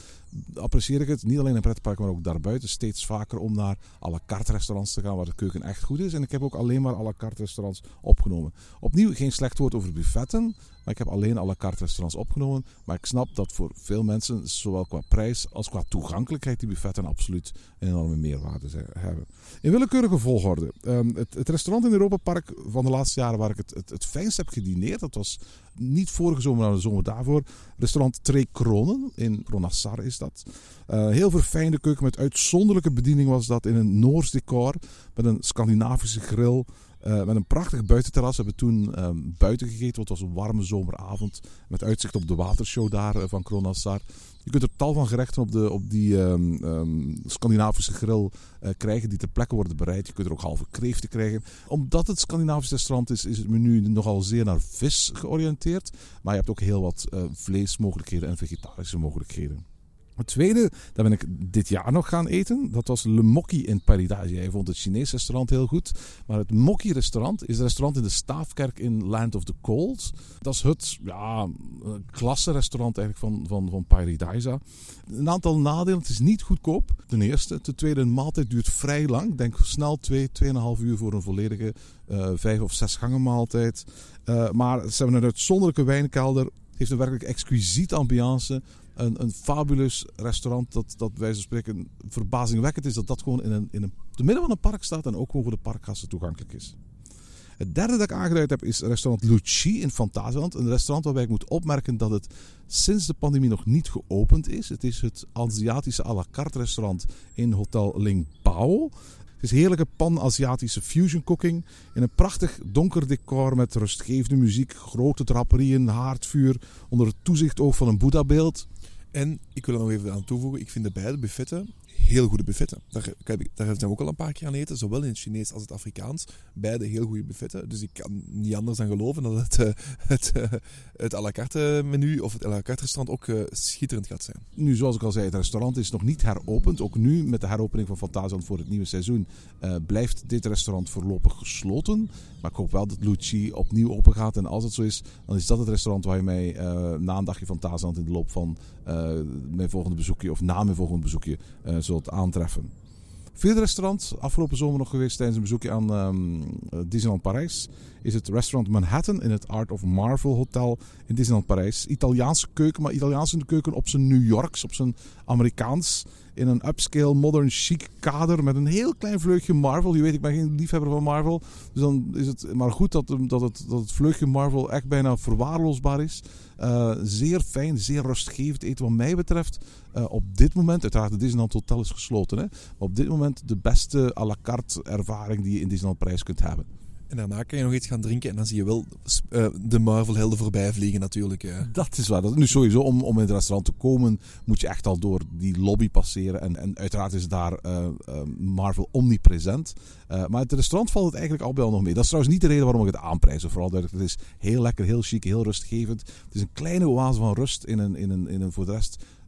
apprecieer ik het, niet alleen in pretpark, maar ook daarbuiten, steeds vaker om naar à la carte restaurants te gaan waar de keuken echt goed is. En ik heb ook alleen maar à la carte restaurants opgenomen. Opnieuw geen slecht woord over buffetten, maar ik heb alleen à la carte restaurants opgenomen. Maar ik snap dat voor veel mensen, zowel qua prijs als qua toegankelijkheid, die buffetten absoluut een enorme meerwaarde hebben. In willekeurige volgorde. Um, het, het, restaurant in Europa Park van de laatste jaren waar ik het, het, het fijnst heb gedineerd, dat was niet vorige zomer, maar de zomer daarvoor. Restaurant Twee Kronen in Ronassar is dat. Uh, heel verfijnde keuken met uitzonderlijke bediening was dat in een Noors decor. Met een Scandinavische grill. Uh, met een prachtig buitenterras. We hebben toen um, buiten gegeten, want het was een warme zomeravond. Met uitzicht op de watershow daar uh, van Kronassar. Je kunt er tal van gerechten op, de, op die um, um, Scandinavische grill uh, krijgen die ter plekke worden bereid. Je kunt er ook halve kreeften krijgen. Omdat het Scandinavisch restaurant is, is het menu nogal zeer naar vis georiënteerd. Maar je hebt ook heel wat uh, vleesmogelijkheden en vegetarische mogelijkheden. Het tweede, daar ben ik dit jaar nog gaan eten. Dat was Le Mokki in Paradise. Jij vond het Chinese restaurant heel goed. Maar het Mokki restaurant is een restaurant in de Staafkerk in Land of the Cold. Dat is het ja, klasse restaurant eigenlijk van, van, van Paradise. Een aantal nadelen. Het is niet goedkoop. Ten eerste. Ten tweede, een maaltijd duurt vrij lang. Denk snel 2, 2,5 uur voor een volledige uh, vijf of zes gangen maaltijd. Uh, maar ze hebben een uitzonderlijke wijnkelder. Het heeft een werkelijk exquisiete ambiance een, een fabuleus restaurant dat, dat wij zo spreken verbazingwekkend is dat dat gewoon in, een, in een, midden van een park staat en ook gewoon voor de parkgasten toegankelijk is. Het derde dat ik aangeduid heb is restaurant Luci in Fantasieland. Een restaurant waarbij ik moet opmerken dat het sinds de pandemie nog niet geopend is. Het is het Aziatische à la carte restaurant in Hotel Ling Bao. Het is heerlijke pan-Aziatische fusion cooking. In een prachtig donker decor met rustgevende muziek, grote draperieën, haardvuur. Onder het toezicht oog van een Boeddha-beeld. En ik wil er nog even aan toevoegen, ik vind de beide buffetten heel goede buffetten. Daar, daar zijn we ook al een paar keer aan eten, zowel in het Chinees als het Afrikaans. Beide heel goede buffetten. Dus ik kan niet anders dan geloven dat het, uh, het, uh, het à la carte menu of het à la carte restaurant ook uh, schitterend gaat zijn. Nu, zoals ik al zei, het restaurant is nog niet heropend. Ook nu, met de heropening van Fantasieland voor het nieuwe seizoen, blijft dit restaurant voorlopig gesloten. Maar ik hoop wel dat Luci opnieuw open gaat. En als het zo is, dan is dat het restaurant waar je mij na een dagje Fantasieland in de loop van mijn volgende bezoekje, of na mijn volgende bezoekje, zult aantreffen. Vierde restaurant, afgelopen zomer nog geweest tijdens een bezoekje aan eh, Disneyland Parijs, is het restaurant Manhattan in het Art of Marvel Hotel in Disneyland Parijs. Italiaanse keuken, maar Italiaanse keuken op zijn New Yorks, op zijn Amerikaans. In een upscale, modern, chic kader met een heel klein vleugje Marvel. Je weet, ik ben geen liefhebber van Marvel. Dus dan is het maar goed dat, dat, het, dat het vleugje Marvel echt bijna verwaarloosbaar is. Uh, zeer fijn, zeer rustgevend eten wat mij betreft. Uh, op dit moment, uiteraard de Disneyland Hotel is gesloten. Hè, maar op dit moment de beste à la carte ervaring die je in Disneyland Parijs kunt hebben. En daarna kan je nog iets gaan drinken en dan zie je wel uh, de Marvel-helden voorbij vliegen natuurlijk. Dat is waar. Dat, nu sowieso, om, om in het restaurant te komen, moet je echt al door die lobby passeren. En, en uiteraard is daar uh, Marvel omnipresent. maar het restaurant valt het eigenlijk al bij al nog mee. Dat is trouwens niet de reden waarom ik het aanprijs. Vooral dat het is heel lekker, heel chic, heel rustgevend. Het is een kleine oase van rust in een, in een, in een voor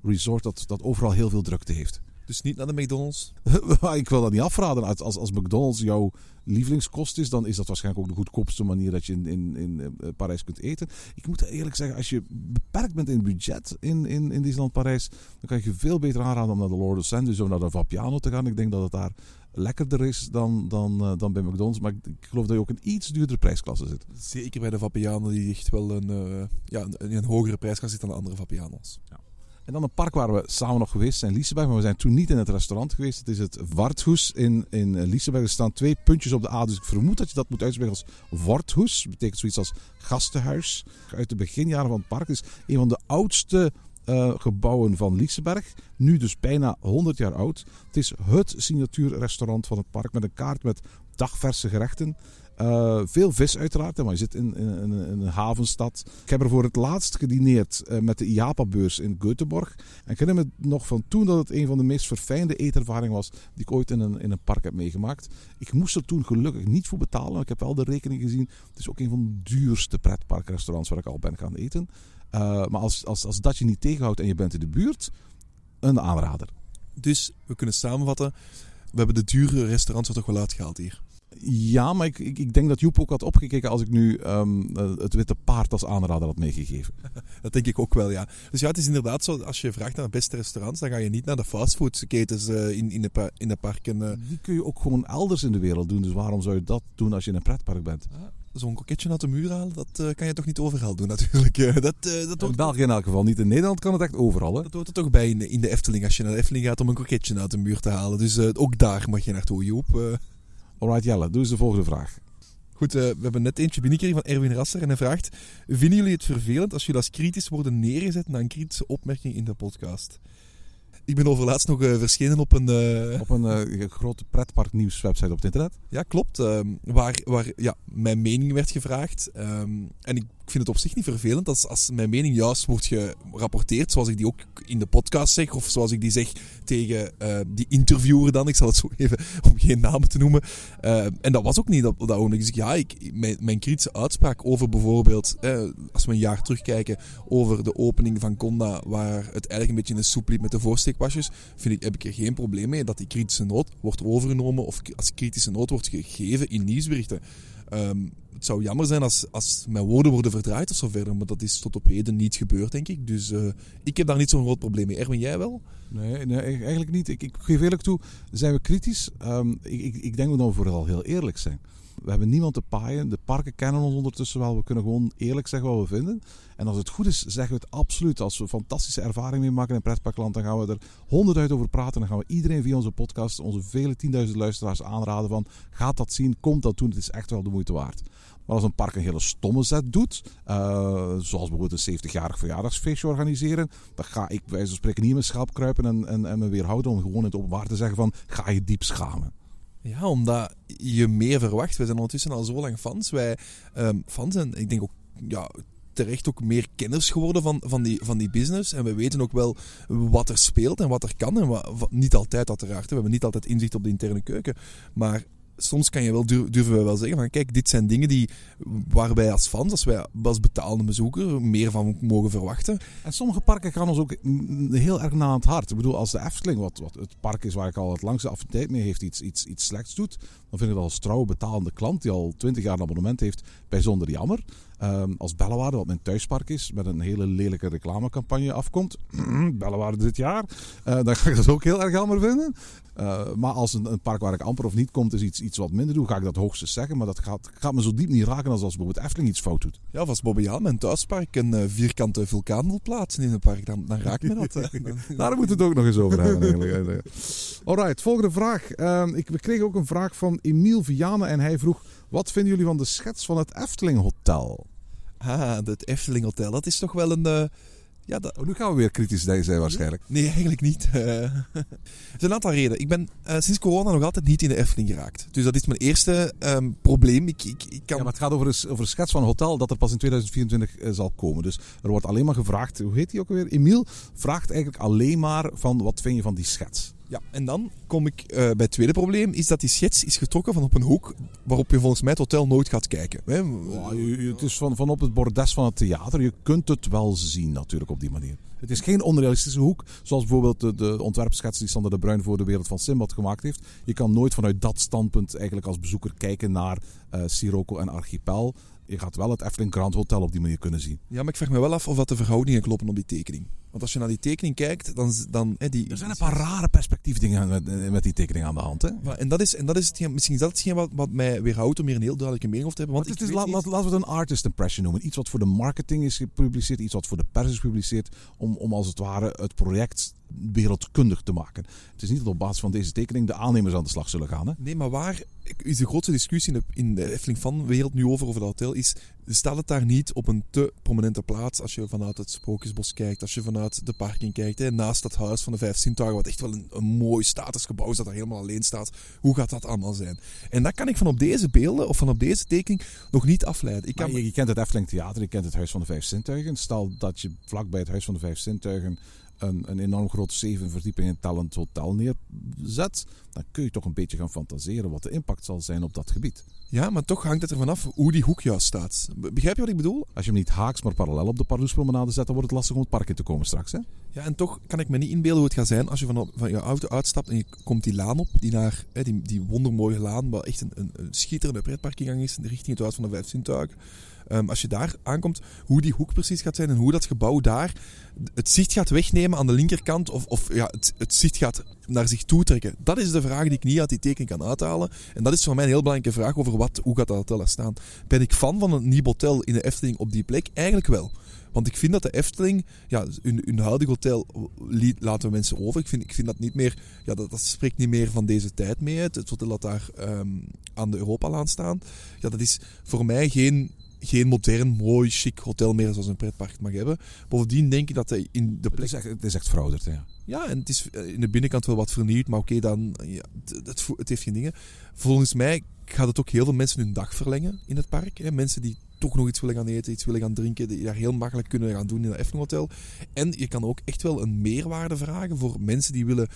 resort dat, dat overal heel veel drukte heeft. Dus niet naar de McDonald's? ik wil dat niet afraden. Als, als McDonald's jouw lievelingskost is, dan is dat waarschijnlijk ook de goedkoopste manier dat je in, in, in eh, Parijs kunt eten. Ik moet eerlijk zeggen, als je beperkt bent in budget in, in, in Disneyland Parijs, dan kan je je veel beter aanraden om naar de Lord of Sandwich of naar de Vapiano te gaan. Ik denk dat het daar lekkerder is dan, dan, uh, dan bij McDonald's. Maar ik, geloof dat je ook een iets duurdere prijsklasse zit. Zeker bij de Vapiano, die echt wel een, uh, ja, een, een hogere prijsklasse zit dan de andere Vapiano's. Ja. En dan een park waar we samen nog geweest zijn, Liseberg. Maar we zijn toen niet in het restaurant geweest. Het is het Warthoes in, in Liseberg. Er staan twee puntjes op de A. Dus ik vermoed dat je dat moet uitspreken als Warthoes. Dat betekent zoiets als gastenhuis. Uit de beginjaren van het park. Het is een van de oudste uh, gebouwen van Liseberg. Nu dus bijna 100 jaar oud. Het is het signatuurrestaurant van het park. Met een kaart met dagverse gerechten. Uh, veel vis uiteraard, maar je zit in, een havenstad. Ik heb er voor het laatst gedineerd uh, met de IAPA-beurs in Göteborg. En ik herinner me nog van toen dat het een van de meest verfijnde eetervaringen was die ik ooit in een, in een park heb meegemaakt. Ik moest er toen gelukkig niet voor betalen. Ik heb wel de rekening gezien. Het is ook een van de duurste pretparkrestaurants waar ik al ben gaan eten. Uh, maar als, als, als dat je niet tegenhoudt en je bent in de buurt, een aanrader. Dus we kunnen samenvatten. We hebben de dure restaurants toch wel uitgehaald hier. Ja, maar ik, ik, ik, denk dat Joep ook had opgekeken als ik nu um, het Witte Paard als aanrader had meegegeven. dat denk ik ook wel, ja. Dus ja, het is inderdaad zo, als je vraagt naar de beste restaurants, dan ga je niet naar de fastfoodketens uh, in, in, de, in de parken. Uh. Die kun je ook gewoon elders in de wereld doen, dus waarom zou je dat doen als je in een pretpark bent? Ah, Zo'n koketje uit de muur halen, dat uh, kan je toch niet overal doen natuurlijk. dat, dat hoort... In België in elk geval niet. In Nederland kan het echt overal. Hè? Dat hoort er toch bij in, in de Efteling, als je naar de Efteling gaat om een koketje uit de muur te halen. Dus ook daar mag je naartoe, Joep. Alright Jelle, doe eens de volgende vraag. Goed, uh, we hebben net eentje binnengekregen van Erwin Rasser en hij vraagt... Vinden jullie het vervelend als jullie als kritisch worden neergezet na een kritische opmerking in de podcast? Ik ben overlaatst nog uh, verschenen op een... Uh... Op een grote pretparknieuwswebsite op het internet? Ja, klopt. Ehm, waar waar ja, mijn mening werd gevraagd. Um, en ik ik vind het op zich niet vervelend als, als mijn mening juist wordt gerapporteerd, zoals ik die ook in de podcast zeg, of zoals ik die zeg tegen uh, die interviewer dan. Ik zal het zo even, om geen namen te noemen. Uh, en dat was ook niet dat, dat ogenblik. Dus ja, ik, mijn, kritische uitspraak over bijvoorbeeld, uh, als we een jaar terugkijken, over de opening van Conda, waar het eigenlijk een beetje in de soep liep met de voorsteekpasjes, vind ik, heb ik er geen probleem mee dat die kritische noot wordt overgenomen of als kritische noot wordt gegeven in nieuwsberichten. Um, het zou jammer zijn als, als mijn woorden worden verdraaid of zo verder, maar dat is tot op heden niet gebeurd, denk ik. Dus uh, ik heb daar niet zo'n groot probleem mee. Erwin, jij wel? Nee, nee eigenlijk niet. Ik, ik geef eerlijk toe, zijn we kritisch? Um, ik, ik, ik denk dat we dan vooral heel eerlijk zijn. We hebben niemand te paaien. De parken kennen ons ondertussen wel. We kunnen gewoon eerlijk zeggen wat we vinden. En als het goed is, zeggen we het absoluut. Als we fantastische ervaring mee maken in pretparkland, dan gaan we er honderd over praten. Dan gaan we iedereen via onze podcast, onze vele tienduizend luisteraars aanraden van... Gaat dat zien, komt dat doen, het is echt wel de moeite waard. Maar als een park een hele stomme zet doet, uh, zoals bijvoorbeeld een 70-jarig verjaardagsfeestje organiseren, dan ga ik bij van spreken niet in mijn schap kruipen en, en, en me weerhouden om gewoon in het openbaar te zeggen van ga je diep schamen. Ja, omdat je meer verwacht. We zijn ondertussen al zo lang fans. Wij um, fans en ik denk ook ja, terecht ook meer kenners geworden van, van, die, van die business. En we weten ook wel wat er speelt en wat er kan. En wat, niet altijd uiteraard. We hebben niet altijd inzicht op de interne keuken. Maar soms kan je wel, durven we wel zeggen van kijk, dit zijn dingen die, waar wij als fans, als wij als betalende bezoeker, meer van mogen verwachten. En sommige parken gaan ons ook heel erg na het hart. Ik bedoel, als de Efteling, wat, wat het park is waar ik al het langste affiniteit mee heeft, iets, iets, iets slechts doet, dan vind ik dat als trouwe betalende klant die al twintig jaar een abonnement heeft, bijzonder jammer. Ehm, als Bellewaarde, wat mijn thuispark is, met een hele lelijke reclamecampagne afkomt. Bellewaarde dit jaar. eh, dan ga ik dat ook heel erg jammer vinden. Eh, maar als een, een park waar ik amper of niet komt, is iets, iets wat minder doe, ga ik dat hoogstens zeggen. Maar dat gaat, gaat me zo diep niet raken als als bijvoorbeeld Efteling iets fout doet. Ja, of als Bobbejaal, mijn thuispark, een eh, vierkante vulkaan wil plaatsen in een park, dan, dan raakt me dat. Daar moeten we het ook nog eens over hebben eigenlijk. Alright, volgende vraag. Ehm, ik, we kregen ook een vraag van Emiel Vianen en hij vroeg... Wat vinden jullie van de schets van het Efteling Hotel? Ah, het Efteling Hotel, dat is toch wel een... eh, ja, dat, Oh, nu gaan we weer kritisch zijn waarschijnlijk. Nee, eigenlijk niet. Eh, er zijn een aantal redenen. Ik ben eh, sinds corona nog altijd niet in de Efteling geraakt. Dus dat is mijn eerste ehm, probleem. Ik, ik, ik kan... Ja, maar het gaat over een, over een schets van een hotel dat er pas in 2024 eh, zal komen. Dus er wordt alleen maar gevraagd, hoe heet die ook alweer? Emiel vraagt eigenlijk alleen maar van wat vind je van die schets? Ja, en dan kom ik eh, bij het tweede probleem. Is dat die schets is getrokken van op een hoek waarop je volgens mij het hotel nooit gaat kijken. Hè? Ja, je- je- het is van, van op het bordes van het theater. Je kunt het wel zien natuurlijk op die manier. Het is geen onrealistische hoek, zoals bijvoorbeeld de, de ontwerpschets die Sander de Bruin voor de wereld van Simbad gemaakt heeft. Je kan nooit vanuit dat standpunt eigenlijk als bezoeker kijken naar eh Sirocco en Archipel. Je gaat wel het Efteling Grand Hotel op die manier kunnen zien. Ja, maar ik vraag me wel af of dat de verhoudingen kloppen op die tekening. Want als je naar die tekening kijkt, dan... dan hè, die, Er zijn een paar rare perspectiefdingen met, met die tekening aan de hand. Hè? En dat is, en dat is hetgeen, misschien is dat hetgeen wat, wat mij weerhoudt om hier een heel duidelijke mening over te hebben. Want het is, laat- laten we het een artist impression noemen. Iets wat voor de marketing is gepubliceerd, iets wat voor de pers is gepubliceerd. Om, om als het ware het project wereldkundig te maken. Het is niet dat op basis van deze tekening de aannemers aan de slag zullen gaan. Hè? Nee, maar waar is de grootste discussie in de, in de Efteling van wereld nu over, over dat hotel, is staat het daar niet op een te prominente plaats als je vanuit het Sprookjesbos kijkt, als je vanuit de parking kijkt, hè, naast dat huis van de vijf zintuigen, wat echt wel een, een mooi statusgebouw is dat daar helemaal alleen staat. Hoe gaat dat allemaal zijn? En dat kan ik van op deze beelden of van op deze tekening nog niet afleiden. Ik kan, je, je kent het Efteling Theater, je kent het Huis van de Vijf Zintuigen. Stel dat je vlakbij het Huis van de Vijf Zintuigen een, een enorm groot zeven verdiepingen tellend hotel neerzet. Dan kun je toch een beetje gaan fantaseren wat de impact zal zijn op dat gebied. ja, maar toch hangt het ervan af hoe die hoek juist staat. Be- Begrijp je wat ik bedoel? Als je hem niet haaks, maar parallel op de Pardoespromenade zet, dan wordt het lastig om het park in te komen straks. Hè? Ja, en toch kan ik me niet inbeelden hoe het gaat zijn als je van, van je auto uitstapt en je komt die laan op, die naar hè, die, die wondermooie laan, wat echt een, een, een schitterende pretparkingang is, in de richting het Huis van de Vijf Zintuigen. Ehm, als je daar aankomt, hoe die hoek precies gaat zijn en hoe dat gebouw daar het zicht gaat wegnemen aan de linkerkant of, of ja, het, het zicht gaat naar zich toe trekken. Dat is de vraag die ik niet uit die tekening kan uithalen. En dat is voor mij een heel belangrijke vraag over wat, hoe gaat dat hotel er staan. Ben ik fan van een nieuw hotel in de Efteling op die plek? Eigenlijk wel. Want ik vind dat de Efteling, ja, hun, hun huidige hotel laten we mensen over. Ik vind, ik vind dat niet meer, ja, dat, spreekt niet meer van deze tijd mee. Het, hotel dat daar ehm, aan de Europalaan staan, ja, dat is voor mij geen, geen modern, mooi, chic hotel meer zoals een pretpark het mag hebben. Bovendien denk ik dat hij in de Het plek is echt, het is echt verouderd. Hè? ja, en het is eh, in de binnenkant wel wat vernieuwd, maar oké, dan, ja, het, het, het heeft geen dingen. Volgens mij gaat het ook heel veel mensen hun dag verlengen in het park. Hè. Mensen die toch nog iets willen gaan eten, iets willen gaan drinken, die daar heel makkelijk kunnen gaan doen in het Efteling Hotel. En je kan ook echt wel een meerwaarde vragen voor mensen die willen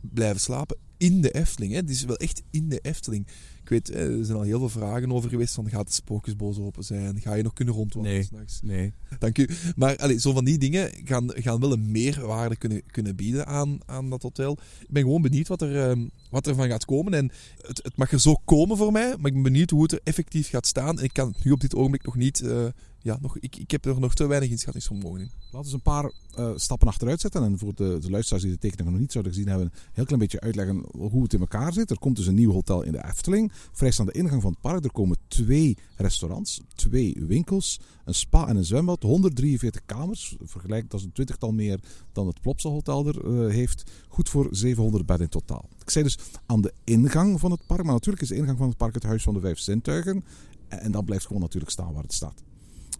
blijven slapen in de Efteling. Hè. Het is wel echt in de Efteling. Weet, eh, er zijn al heel veel vragen over geweest van gaat de spookjesboos open zijn? Ga je nog kunnen rondwandelen Nee. s'nachts? Nee. Dank u. Maar allee, zo van die dingen gaan, gaan wel een meerwaarde kunnen, kunnen bieden aan, aan dat hotel. Ik ben gewoon benieuwd wat er, ehm, wat er van gaat komen. En het, het mag er zo komen voor mij, maar ik ben benieuwd hoe het er effectief gaat staan. En ik kan het nu op dit ogenblik nog niet... eh, ja, nog, ik, ik heb er nog te weinig inschattingsvermogen in. Laten we eens een paar eh, stappen achteruit zetten. En voor de, de luisteraars die de tekeningen nog niet zouden gezien hebben, een heel klein beetje uitleggen hoe het in elkaar zit. Er komt dus een nieuw hotel in de Efteling. Vrijstaande ingang van het park. Er komen twee restaurants, twee winkels, een spa en een zwembad. 143 kamers. Vergelijk, dat is een twintigtal meer dan het Plopsa Hotel er eh, heeft. Goed voor 700 bedden in totaal. Ik zei dus aan de ingang van het park. Maar natuurlijk is de ingang van het park het Huis van de Vijf Zintuigen. En dat blijft gewoon natuurlijk staan waar het staat.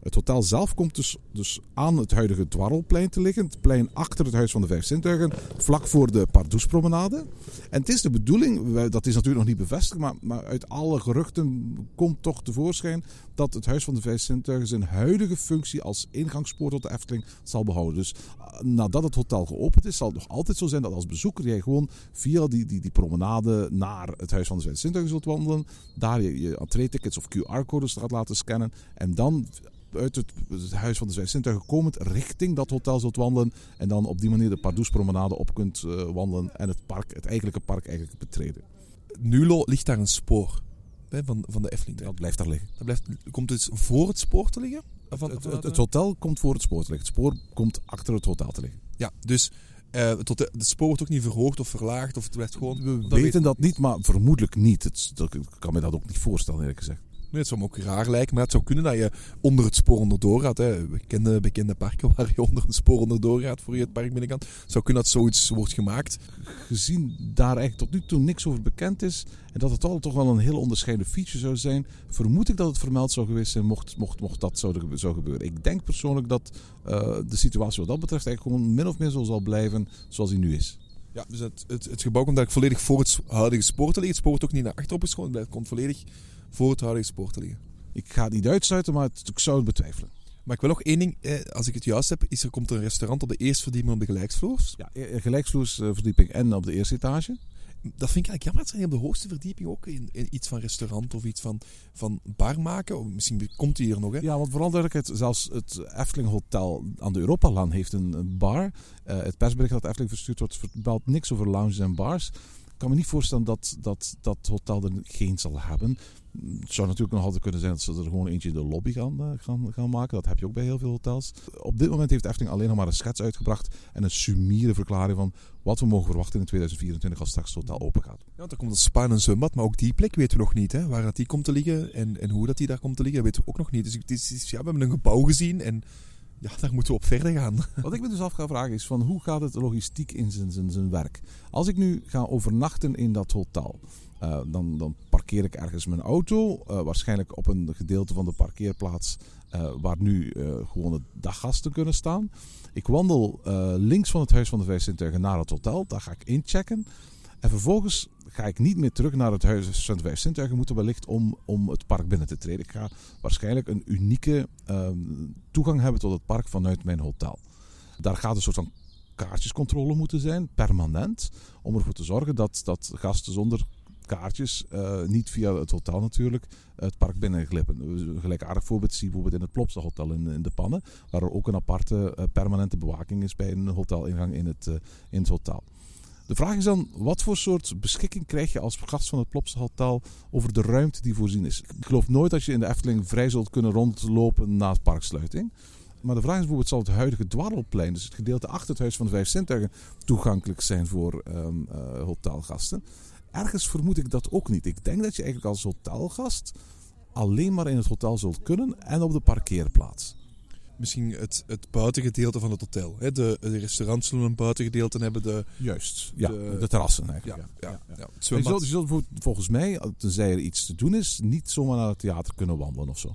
Het hotel zelf komt dus, dus aan het huidige Dwarrelplein te liggen. Het plein achter het Huis van de Vijf Zintuigen, vlak voor de Pardoespromenade. En het is de bedoeling, dat is natuurlijk nog niet bevestigd, maar, maar uit alle geruchten komt toch tevoorschijn dat het Huis van de Vijf zijn huidige functie als ingangspoort tot de Efteling zal behouden. Dus eh, nadat het hotel geopend is, zal het nog altijd zo zijn dat als bezoeker jij gewoon via die, die, die promenade naar het Huis van de Vijf Zintuigen zult wandelen. Daar je, je entree-tickets of QR-codes gaat laten scannen. En dan uit het, Huis van de Vijf Zintuigen komend richting dat hotel zult wandelen. En dan op die manier de Pardoespromenade op kunt eh, wandelen en het park, het eigenlijke park eigenlijk betreden. Nu ligt daar een spoor hè, van, van de Efteling. Dat blijft daar liggen. Dat blijft, komt het voor het spoor te liggen? van, Het, het, hotel komt voor het spoor te liggen. Het spoor komt achter het hotel te liggen. Ja, dus eh het, hotel- het spoor wordt ook niet verhoogd of verlaagd. Of het werd gewoon... We dat weten dat niet, maar vermoedelijk niet. Het, dat, ik kan me dat ook niet voorstellen, eerlijk gezegd. Het zou me ook raar lijken, maar het zou kunnen dat je onder het spoor onderdoor gaat. Hè. Bekende, bekende parken waar je onder een spoor onderdoor gaat voor je het park binnenkomt. Het zou kunnen dat zoiets wordt gemaakt. Gezien daar eigenlijk tot nu toe niks over bekend is en dat het al toch wel een heel onderscheiden feature zou zijn, vermoed ik dat het vermeld zou geweest zijn mocht, mocht, mocht dat zou, zou gebeuren. Ik denk persoonlijk dat eh, de situatie wat dat betreft eigenlijk gewoon min of meer zo zal blijven zoals die nu is. Ja, dus het, het, het gebouw komt eigenlijk volledig voor het huidige spoor te liggen. Het spoor wordt ook niet naar achterop geschoven, het komt volledig voor het spoor te liggen. Ik ga het niet uitsluiten, maar het, ik zou het betwijfelen. Maar ik wil nog één ding, eh, als ik het juist heb, is er komt een restaurant op de eerste verdieping op de gelijksvloers. Ja, eh, gelijksvloersverdieping en op de eerste etage. Dat vind ik eigenlijk jammer dat ze niet op de hoogste verdieping ook in, in iets van restaurant of iets van, van bar maken. Of misschien komt die hier nog, hè? Ja, want vooral duidelijkheid, zelfs het Efteling Hotel aan de Europalaan heeft een een bar. Eh, het persbericht dat Efteling verstuurd wordt vertelt niks over lounges en bars. Ik kan me niet voorstellen dat dat, dat hotel er geen zal hebben. Het zou natuurlijk nog altijd kunnen zijn dat ze er gewoon eentje in de lobby gaan, eh, gaan, gaan maken. Dat heb je ook bij heel veel hotels. Op dit moment heeft Efteling alleen nog maar een schets uitgebracht en een sumiere verklaring van wat we mogen verwachten in 2024 als straks het hotel open gaat. Ja, er komt een spa en maar ook die plek weten we nog niet. Hè? Waar dat die komt te liggen en, en hoe dat die daar komt te liggen, weten we ook nog niet. Dus het is, is- ja, we hebben een gebouw gezien en ja, daar moeten we op verder gaan. Wat ik me dus af ga vragen is van hoe gaat het logistiek in zijn, zijn, zijn werk? Als ik nu ga overnachten in dat hotel, eh, dan, dan parkeer ik ergens mijn auto, eh, waarschijnlijk op een gedeelte van de parkeerplaats eh, waar nu gewoon de daggasten kunnen staan. Ik wandel links van het Huis van de Vijf Zintuigen naar het hotel, daar ga ik inchecken. En vervolgens ga ik niet meer terug naar het Huis van de Vijf Zintuigen, moeten wellicht om, om het park binnen te treden. Ik ga waarschijnlijk een unieke ehm, toegang hebben tot het park vanuit mijn hotel. Daar gaat een soort van kaartjescontrole moeten zijn, permanent. Om ervoor te zorgen dat, dat gasten zonder kaartjes, eh, niet via het hotel natuurlijk, het park binnenglippen. Een gelijkaardig voorbeeld zie je bijvoorbeeld in het Plopsa Hotel in, in de Pannen, waar er ook een aparte eh, permanente bewaking is bij een hotelingang in het, eh, in het hotel. De vraag is dan, wat voor soort beschikking krijg je als gast van het Plopsa Hotel over de ruimte die voorzien is? Ik geloof nooit dat je in de Efteling vrij zult kunnen rondlopen na parksluiting. Maar de vraag is bijvoorbeeld, zal het huidige dwarrelplein, dus het gedeelte achter het Huis van de Vijf Zintuigen, toegankelijk zijn voor ehm, eh, hotelgasten? Ergens vermoed ik dat ook niet. Ik denk dat je eigenlijk als hotelgast alleen maar in het hotel zult kunnen en op de parkeerplaats. Misschien het, het buitengedeelte van het hotel. Hè? De, de restaurants zullen een buitengedeelte hebben. De, Juist. Ja, De- de, terrassen ja, eigenlijk. ja, ja. ja, ja. Het Je zult, je zult bijvoorbeeld volgens mij, tenzij er iets te doen is, niet zomaar naar het theater kunnen wandelen of zo.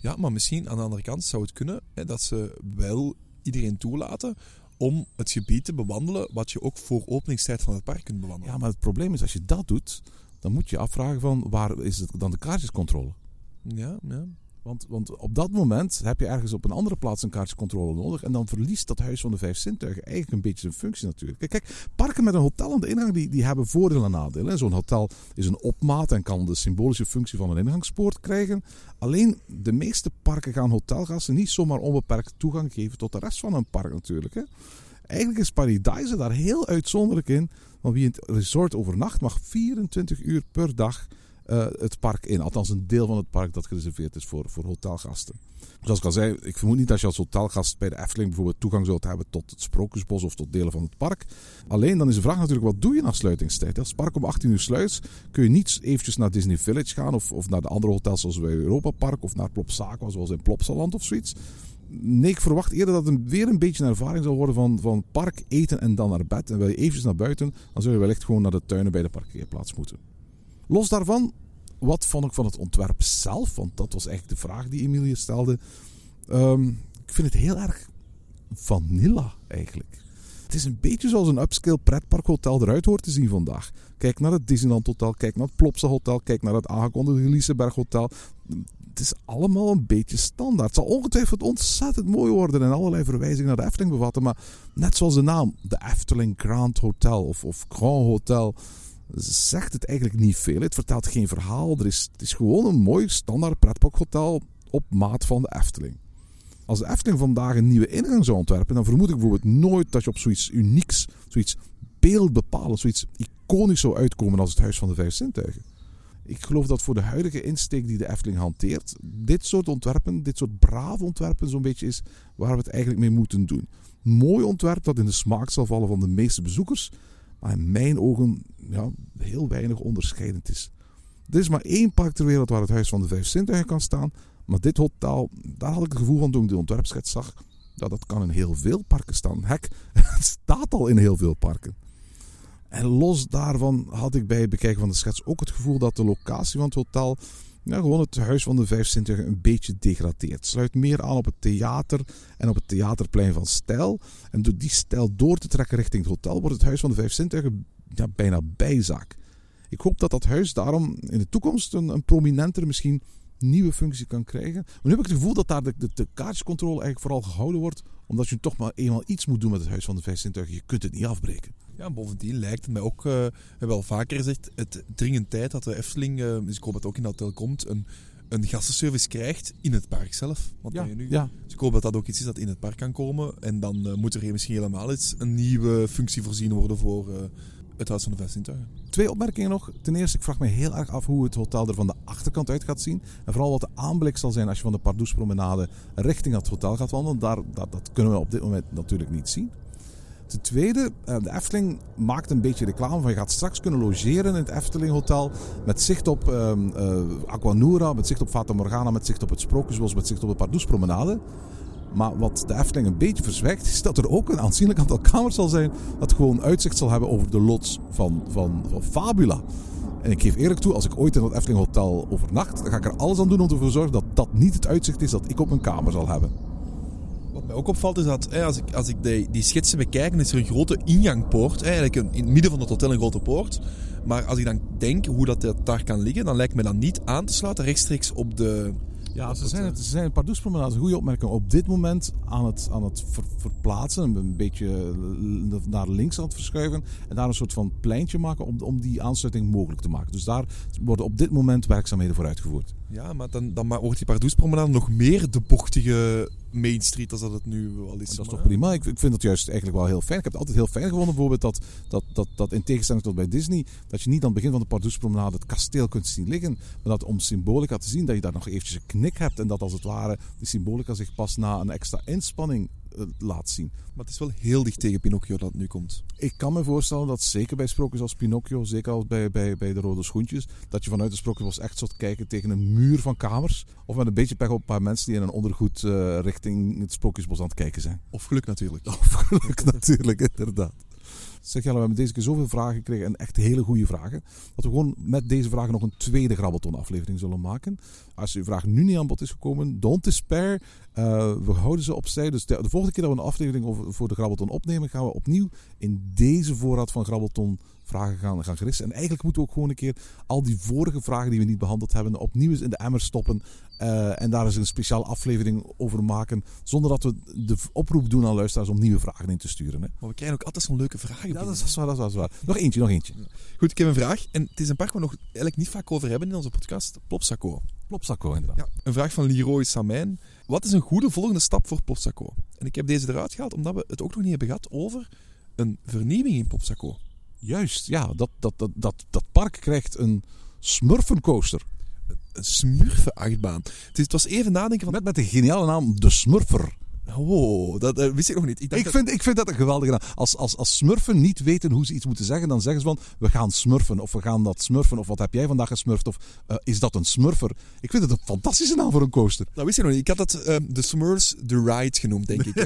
Ja, maar misschien aan de andere kant zou het kunnen hè, dat ze wel iedereen toelaten om het gebied te bewandelen wat je ook voor openingstijd van het park kunt bewandelen. Ja, maar het probleem is, als je dat doet, dan moet je je afvragen van waar is het dan de kaartjescontrole? ja, ja. Want, want op dat moment heb je ergens op een andere plaats een kaartjescontrole nodig. En dan verliest dat huis van de vijf zintuigen eigenlijk een beetje zijn functie natuurlijk. Kijk, parken met een hotel aan de ingang die, die hebben voordelen en nadelen. Zo'n hotel is een opmaat en kan de symbolische functie van een ingangspoort krijgen. Alleen de meeste parken gaan hotelgasten niet zomaar onbeperkt toegang geven tot de rest van een park natuurlijk. Hè. Eigenlijk is Paradise daar heel uitzonderlijk in. Want wie in het resort overnacht mag 24 uur per dag eh, het park in. Althans een deel van het park dat gereserveerd is voor, voor hotelgasten. Zoals ik al zei, ik vermoed niet dat je als hotelgast bij de Efteling bijvoorbeeld toegang zult hebben tot het Sprookjesbos of tot delen van het park. Alleen dan is de vraag natuurlijk, wat doe je na sluitingstijd? Als het park om 18 uur sluit, kun je niet eventjes naar Disney Village gaan of, of naar de andere hotels zoals bij Europa Park of naar Plopsaco zoals in Plopsaland of zoiets. Nee, ik verwacht eerder dat het weer een beetje een ervaring zal worden van, van park, eten en dan naar bed. En wil je eventjes naar buiten, dan zul je wellicht gewoon naar de tuinen bij de parkeerplaats moeten. Los daarvan, wat vond ik van het ontwerp zelf? Want dat was eigenlijk de vraag die Emilie stelde. Ehm, ik vind het heel erg vanilla eigenlijk. Het is een beetje zoals een upscale pretparkhotel eruit hoort te zien vandaag. Kijk naar het Disneyland Hotel, kijk naar het Plopsa Hotel, kijk naar het aangekondigde Liseberg Hotel. Het is allemaal een beetje standaard. Het zal ongetwijfeld ontzettend mooi worden en allerlei verwijzingen naar de Efteling bevatten. Maar net zoals de naam, de Efteling Grand Hotel of, of Grand Hotel, zegt het eigenlijk niet veel. Het vertelt geen verhaal. Er is, het is gewoon een mooi standaard pretparkhotel op maat van de Efteling. Als de Efteling vandaag een nieuwe ingang zou ontwerpen, dan vermoed ik bijvoorbeeld nooit dat je op zoiets unieks, zoiets beeldbepalend, zoiets iconisch zou uitkomen als het Huis van de Vijf Zintuigen. Ik geloof dat voor de huidige insteek die de Efteling hanteert, dit soort ontwerpen, dit soort brave ontwerpen, zo'n beetje is waar we het eigenlijk mee moeten doen. Mooi ontwerp dat in de smaak zal vallen van de meeste bezoekers, maar in mijn ogen ja, heel weinig onderscheidend is. Er is maar één park ter wereld waar het Huis van de Vijf Zintuigen kan staan, maar dit hotel, daar had ik het gevoel van toen ik de ontwerpschets zag, dat dat kan in heel veel parken staan. Hek, het staat al in heel veel parken. En los daarvan had ik bij het bekijken van de schets ook het gevoel dat de locatie van het hotel ja, gewoon het Huis van de Vijf Zintuigen een beetje degradeert. Sluit meer aan op het theater en op het theaterplein van stijl. En door die stijl door te trekken richting het hotel wordt het Huis van de Vijf Zintuigen ja, bijna bijzaak. Ik hoop dat dat huis daarom in de toekomst een, een prominenter, misschien nieuwe functie kan krijgen. Maar nu heb ik het gevoel dat daar de, de, de kaartjescontrole eigenlijk vooral gehouden wordt, omdat je toch maar eenmaal iets moet doen met het Huis van de Vijf Zintuigen. Je kunt het niet afbreken. Ja, bovendien lijkt het mij ook, uh, we hebben al vaker gezegd, het dringend tijd dat de Efteling, uh, dus ik hoop dat het ook in dat hotel komt, een, een gastenservice krijgt in het park zelf. Want Ja, nu, ja. Dus ik hoop dat dat ook iets is dat in het park kan komen. En dan uh, moet er hier misschien helemaal iets, een nieuwe functie voorzien worden voor het Huis van de Vijf Zintuigen. Twee opmerkingen nog. Ten eerste, ik vraag me heel erg af hoe het hotel er van de achterkant uit gaat zien. En vooral wat de aanblik zal zijn als je van de Pardoespromenade richting het hotel gaat wandelen. Daar, dat, dat kunnen we op dit moment natuurlijk niet zien. Ten tweede, eh, de Efteling maakt een beetje reclame van je gaat straks kunnen logeren in het Efteling Hotel met zicht op um, uh, Aquanura, met zicht op Fata Morgana, met zicht op het Sprookjesbos, met zicht op de Pardoespromenade. Maar wat de Efteling een beetje verzwijgt, is dat er ook een aanzienlijk aantal kamers zal zijn dat gewoon uitzicht zal hebben over de lots van, van, van Fabula. En ik geef eerlijk toe, als ik ooit in het Efteling Hotel overnacht, dan ga ik er alles aan doen om ervoor te zorgen dat dat niet het uitzicht is dat ik op mijn kamer zal hebben. Mij ook opvalt is dat hè, als ik, als ik die, die schetsen bekijk, dan is er een grote ingangpoort. Eigenlijk een, in het midden van het hotel een grote poort. Maar als ik dan denk hoe dat, dat daar kan liggen, dan lijkt me dat niet aan te sluiten rechtstreeks op de... Ja, ze zijn, het, ze zijn Pardoespromenade, een goede opmerking, op dit moment aan het, aan het ver, verplaatsen. Een beetje naar links aan het verschuiven. En daar een soort van pleintje maken om, om die aansluiting mogelijk te maken. Dus daar worden op dit moment werkzaamheden voor uitgevoerd. Ja, maar dan, dan wordt die Pardoespromenade nog meer de bochtige Main Street als dat het nu al is. Dat is toch prima. Ik, ik vind dat juist eigenlijk wel heel fijn. Ik heb het altijd heel fijn gevonden bijvoorbeeld dat, dat, dat, dat in tegenstelling tot bij Disney, dat je niet aan het begin van de Pardoespromenade het kasteel kunt zien liggen, maar dat om symbolica te zien, dat je daar nog eventjes een knik hebt en dat als het ware die symbolica zich pas na een extra inspanning laat zien. Maar het is wel heel dicht tegen Pinocchio dat het nu komt. Ik kan me voorstellen dat zeker bij sprookjes als Pinocchio, zeker als bij, bij, bij de Rode Schoentjes, dat je vanuit de sprookjesbos echt zult kijken tegen een muur van kamers. Of met een beetje pech op een paar mensen die in een ondergoed uh, richting het sprookjesbos aan het kijken zijn. Of geluk natuurlijk. Of geluk natuurlijk, inderdaad. Zeg we hebben deze keer zoveel vragen gekregen en echt hele goede vragen. Dat we gewoon met deze vragen nog een tweede Grabbelton aflevering zullen maken. Als uw vraag nu niet aan bod is gekomen, don't despair. Uh, we houden ze opzij. Dus de, de, volgende keer dat we een aflevering voor de Grabbelton opnemen, gaan we opnieuw in deze voorraad van Grabbelton vragen gaan, gaan gerissen. En eigenlijk moeten we ook gewoon een keer al die vorige vragen die we niet behandeld hebben, opnieuw eens in de emmer stoppen. Uh, en daar eens een speciale aflevering over maken. Zonder dat we de oproep doen aan luisteraars om nieuwe vragen in te sturen. Hè. Maar we krijgen ook altijd zo'n leuke vragen. Ja, dat is waar, dat is waar. Nog eentje, nog eentje. Goed, ik heb een vraag. En het is een park waar we nog eigenlijk niet vaak over hebben in onze podcast. Plopsaco. Plopsaco, inderdaad. Ja, een vraag van Leroy Samijn. Wat is een goede volgende stap voor Plopsaco? En ik heb deze eruit gehaald omdat we het ook nog niet hebben gehad over een vernieuwing in Plopsaco. Juist, ja. Dat, dat, dat, dat, dat park krijgt een smurfencoaster. Een smurfenachtbaan. Het, het was even nadenken van... Met, met de geniale naam De Smurfer. Wow, dat uh, wist ik nog niet. Ik, ik, vind, ik vind dat een geweldige naam. Als, als, als smurfen niet weten hoe ze iets moeten zeggen, dan zeggen ze van we gaan smurfen of we gaan dat smurfen of wat heb jij vandaag gesmurfd of uh, is dat een smurfer? Ik vind het een fantastische naam voor een coaster. Dat wist ik nog niet. Ik had het uh, de Smurfs The Ride genoemd, denk ik.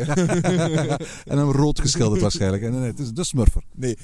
en een rood geschilderd waarschijnlijk. Nee, nee, het is de smurfer. Nee,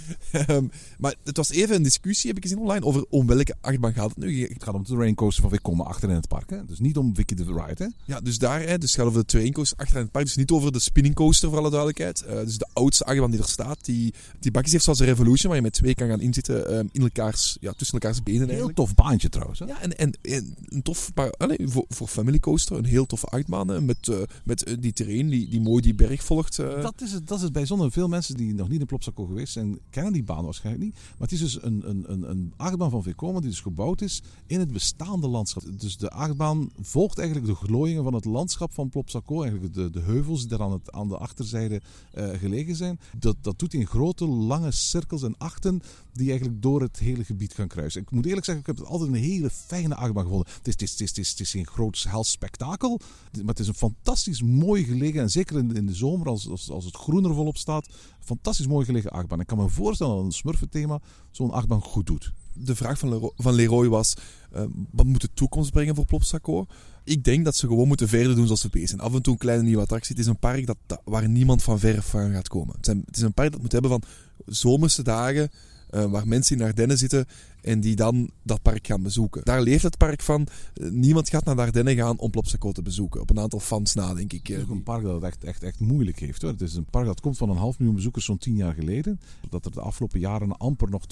um, maar het was even een discussie, heb ik gezien online, over om welke achtbaan gaat het nu? Het gaat om de Rain Coaster van Vekoma achter in het park. Hè? Dus niet om Vicky the Ride. Hè? Ja, dus daar, hè, dus het gaat over de Terrain Coaster achter in het park. Dus niet over de spinning coaster, voor alle duidelijkheid. Uh, dus de oudste achtbaan die er staat. Die, die bakjes heeft zoals een Revolution, waar je met twee kan gaan inzitten um, in elkaars, ja, tussen elkaars benen eigenlijk. Heel tof baantje trouwens. Hè? Ja, en, en, en een tof, allez, voor, voor Family Coaster, een heel toffe achtbaan. Met, uh, met uh, die terrein die, die mooi die berg volgt. Dat, is het, dat is het bijzonder. Veel mensen die nog niet in Plopsaco geweest zijn, kennen die baan waarschijnlijk niet. Maar het is dus een, een, een, een achtbaan van Vekoma die dus gebouwd is in het bestaande landschap. Dus de achtbaan volgt eigenlijk de glooiingen van het landschap van Plopsaco. Eigenlijk de, de heuvels die daar aan, aan de achterzijde eh, gelegen zijn. Dat, dat doet in grote, lange cirkels en achten die eigenlijk door het hele gebied gaan kruisen. Ik moet eerlijk zeggen, ik heb het altijd een hele fijne achtbaan gevonden. Het is, het is, het is, het is, geen groot spektakel, maar het is een fantastisch mooi gelegen, en zeker in, de zomer als, als, als het groen er volop staat, fantastisch mooi gelegen achtbaan. Ik kan me voorstellen dat een smurfenthema zo'n achtbaan goed doet. De vraag van Leroy, van Leroy was, eh, wat moet de toekomst brengen voor Plopsaco? Ik denk dat ze gewoon moeten verder doen zoals ze bezig zijn. Af en toe een kleine nieuwe attractie. Het is een park dat, dat- waar niemand van ver van gaat komen. Het, zijn, het is een park dat moet hebben van zomerse dagen, eh, waar mensen in Ardennen zitten en die dan dat park gaan bezoeken. Daar leeft het park van. Eh, niemand gaat naar de Ardennen gaan om Plopsaco te bezoeken. Op een aantal fans na, denk ik. Het is eh, ook een park dat het echt, echt, echt moeilijk heeft. Hoor. Het is een park dat komt van een half miljoen bezoekers zo'n tien jaar geleden. Dat er de afgelopen jaren amper nog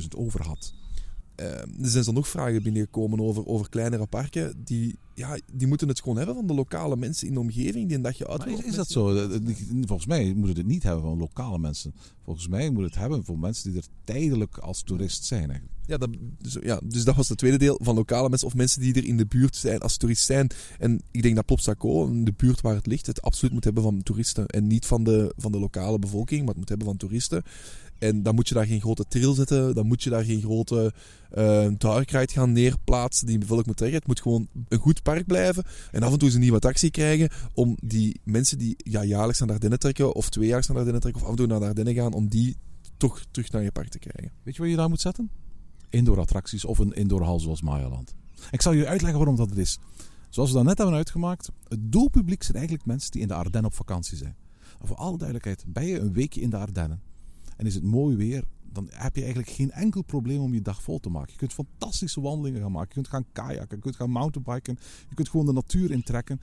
200.000 over had. Eh, er zijn zo nog vragen binnengekomen over, over kleinere parken. Die, ja, die moeten het gewoon hebben van de lokale mensen in de omgeving die een dagje uit is, is dat zo? Dat- dat- Volgens mij moet het het niet hebben van lokale mensen. Volgens mij moet het hebben voor mensen die er tijdelijk als toerist zijn. Eigenlijk. Ja, dat, dus, ja, dus dat was het tweede deel van lokale mensen of mensen die er in de buurt zijn als toerist zijn. En ik denk dat Plopsaco, in de buurt waar het ligt, het absoluut moet hebben van toeristen. En niet van de, van de lokale bevolking, maar het moet hebben van toeristen. En dan moet je daar geen grote trail zetten, dan moet je daar geen grote ride gaan neerplaatsen die volk moet trekken. Het moet gewoon een goed park blijven en af en toe eens een nieuwe attractie krijgen om die mensen die ja, jaarlijks naar de Ardennen trekken of tweejaarlijks naar Ardennen trekken of af en toe naar de Ardennen gaan, om die toch terug naar je park te krijgen. Weet je wat je daar moet zetten? Indoor attracties of een indoorhal zoals Mayaland. Ik zal je uitleggen waarom dat het is. Zoals we dat net hebben uitgemaakt, het doelpubliek zijn eigenlijk mensen die in de Ardennen op vakantie zijn. Voor alle duidelijkheid, ben je een weekje in de Ardennen en is het mooi weer, dan heb je eigenlijk geen enkel probleem om je dag vol te maken. Je kunt fantastische wandelingen gaan maken, je kunt gaan kajakken, je kunt gaan mountainbiken, je kunt gewoon de natuur intrekken.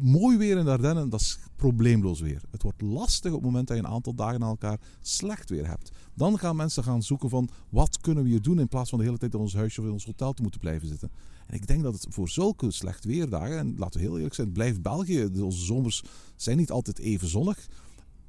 Mooi weer in de Ardennen, dat is probleemloos weer. Het wordt lastig op het moment dat je een aantal dagen na elkaar slecht weer hebt. Dan gaan mensen gaan zoeken van wat kunnen we hier doen in plaats van de hele tijd in ons huisje of in ons hotel te moeten blijven zitten. En ik denk dat het voor zulke slecht weerdagen, en laten we heel eerlijk zijn, blijft België, onze zomers zijn niet altijd even zonnig,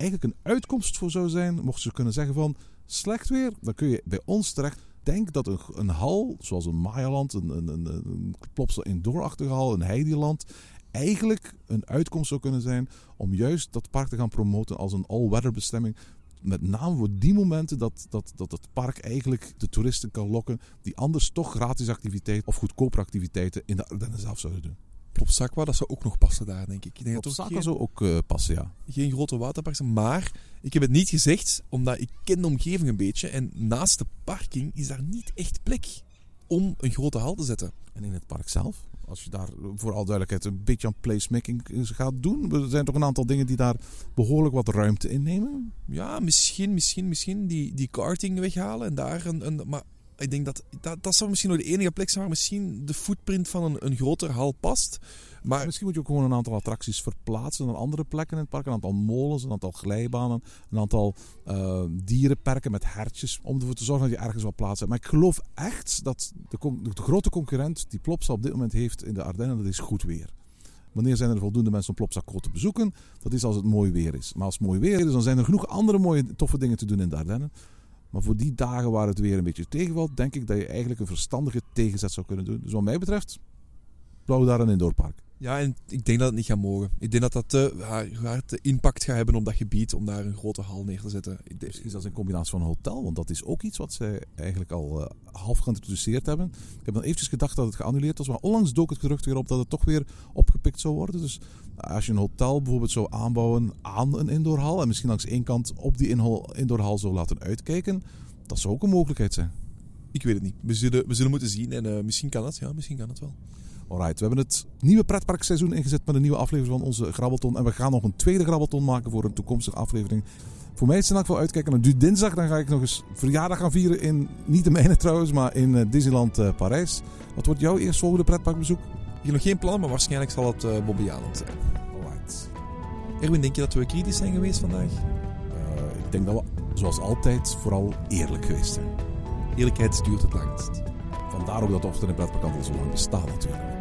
eigenlijk een uitkomst voor zou zijn, mochten ze kunnen zeggen van slecht weer, dan kun je bij ons terecht. Denk dat een, een hal, zoals een Mayaland, een, een, een, een hal, een Heideland, eigenlijk een uitkomst zou kunnen zijn om juist dat park te gaan promoten als een all-weather bestemming. Met name voor die momenten dat, dat, dat het park eigenlijk de toeristen kan lokken die anders toch gratis activiteiten of goedkopere activiteiten in de Ardennen zelf zouden doen. Plopsaqua, dat zou ook nog passen daar, denk ik. ik denk geen, zou ook eh, passen, ja. geen grote waterpark zijn. Maar ik heb het niet gezegd, omdat ik ken de omgeving een beetje. En naast de parking is daar niet echt plek om een grote hal te zetten. En in het park zelf, als je daar voor alle duidelijkheid een beetje aan placemaking gaat doen, er zijn toch een aantal dingen die daar behoorlijk wat ruimte innemen. Ja, misschien, misschien, misschien die, die karting weghalen en daar een... een maar ik denk dat, dat zou misschien nog de enige plek zijn waar misschien de footprint van een, een grotere hal past. Maar Misschien moet je ook gewoon een aantal attracties verplaatsen naar andere plekken in het park. Een aantal molens, een aantal glijbanen, een aantal eh, dierenperken met hertjes. Om ervoor te zorgen dat je ergens wat plaats hebt. Maar ik geloof echt dat de, de grote concurrent die Plopsa op dit moment heeft in de Ardennen, dat is goed weer. Wanneer zijn er voldoende mensen om Plopsaco te bezoeken? Dat is als het mooi weer is. Maar als het mooi weer is, dan zijn er genoeg andere mooie, toffe dingen te doen in de Ardennen. Maar voor die dagen waar het weer een beetje tegenvalt, denk ik dat je eigenlijk een verstandige tegenzet zou kunnen doen. Dus wat mij betreft, bouw daar een indoorpark. Ja, en ik denk dat het niet gaat mogen. Ik denk dat dat te hard de impact gaat hebben op dat gebied om daar een grote hal neer te zetten. Misschien zelfs in combinatie van een hotel, want dat is ook iets wat zij eigenlijk al eh, half geïntroduceerd hebben. Ik heb dan eventjes gedacht dat het geannuleerd was, maar onlangs dook het gerucht weer op dat het toch weer opgepikt zou worden. Dus als je een hotel bijvoorbeeld zou aanbouwen aan een indoorhal en misschien langs één kant op die indoorhal zou laten uitkijken, dat zou ook een mogelijkheid zijn. Ik weet het niet. We zullen, we zullen moeten zien en eh, misschien kan het. Ja, misschien kan het wel. Alright, we hebben het nieuwe pretparkseizoen ingezet met een nieuwe aflevering van onze Grabbelton. En we gaan nog een tweede Grabbelton maken voor een toekomstige aflevering. Voor mij is het in geval uitkijken naar du dinsdag. Dan ga ik nog eens verjaardag gaan vieren in, niet de mijne trouwens, maar in eh, Disneyland eh, Parijs. Wat wordt jouw eerstvolgende pretparkbezoek? Ik heb nog geen plan, maar waarschijnlijk zal het uh, Bobby Aland zijn. Alright. Erwin, denk je dat we kritisch zijn geweest vandaag? Ik denk dat we, zoals altijd, vooral eerlijk geweest zijn. Eerlijkheid duurt het langst. Vandaar ook dat Ochtend in Pretpark al zo lang bestaat natuurlijk.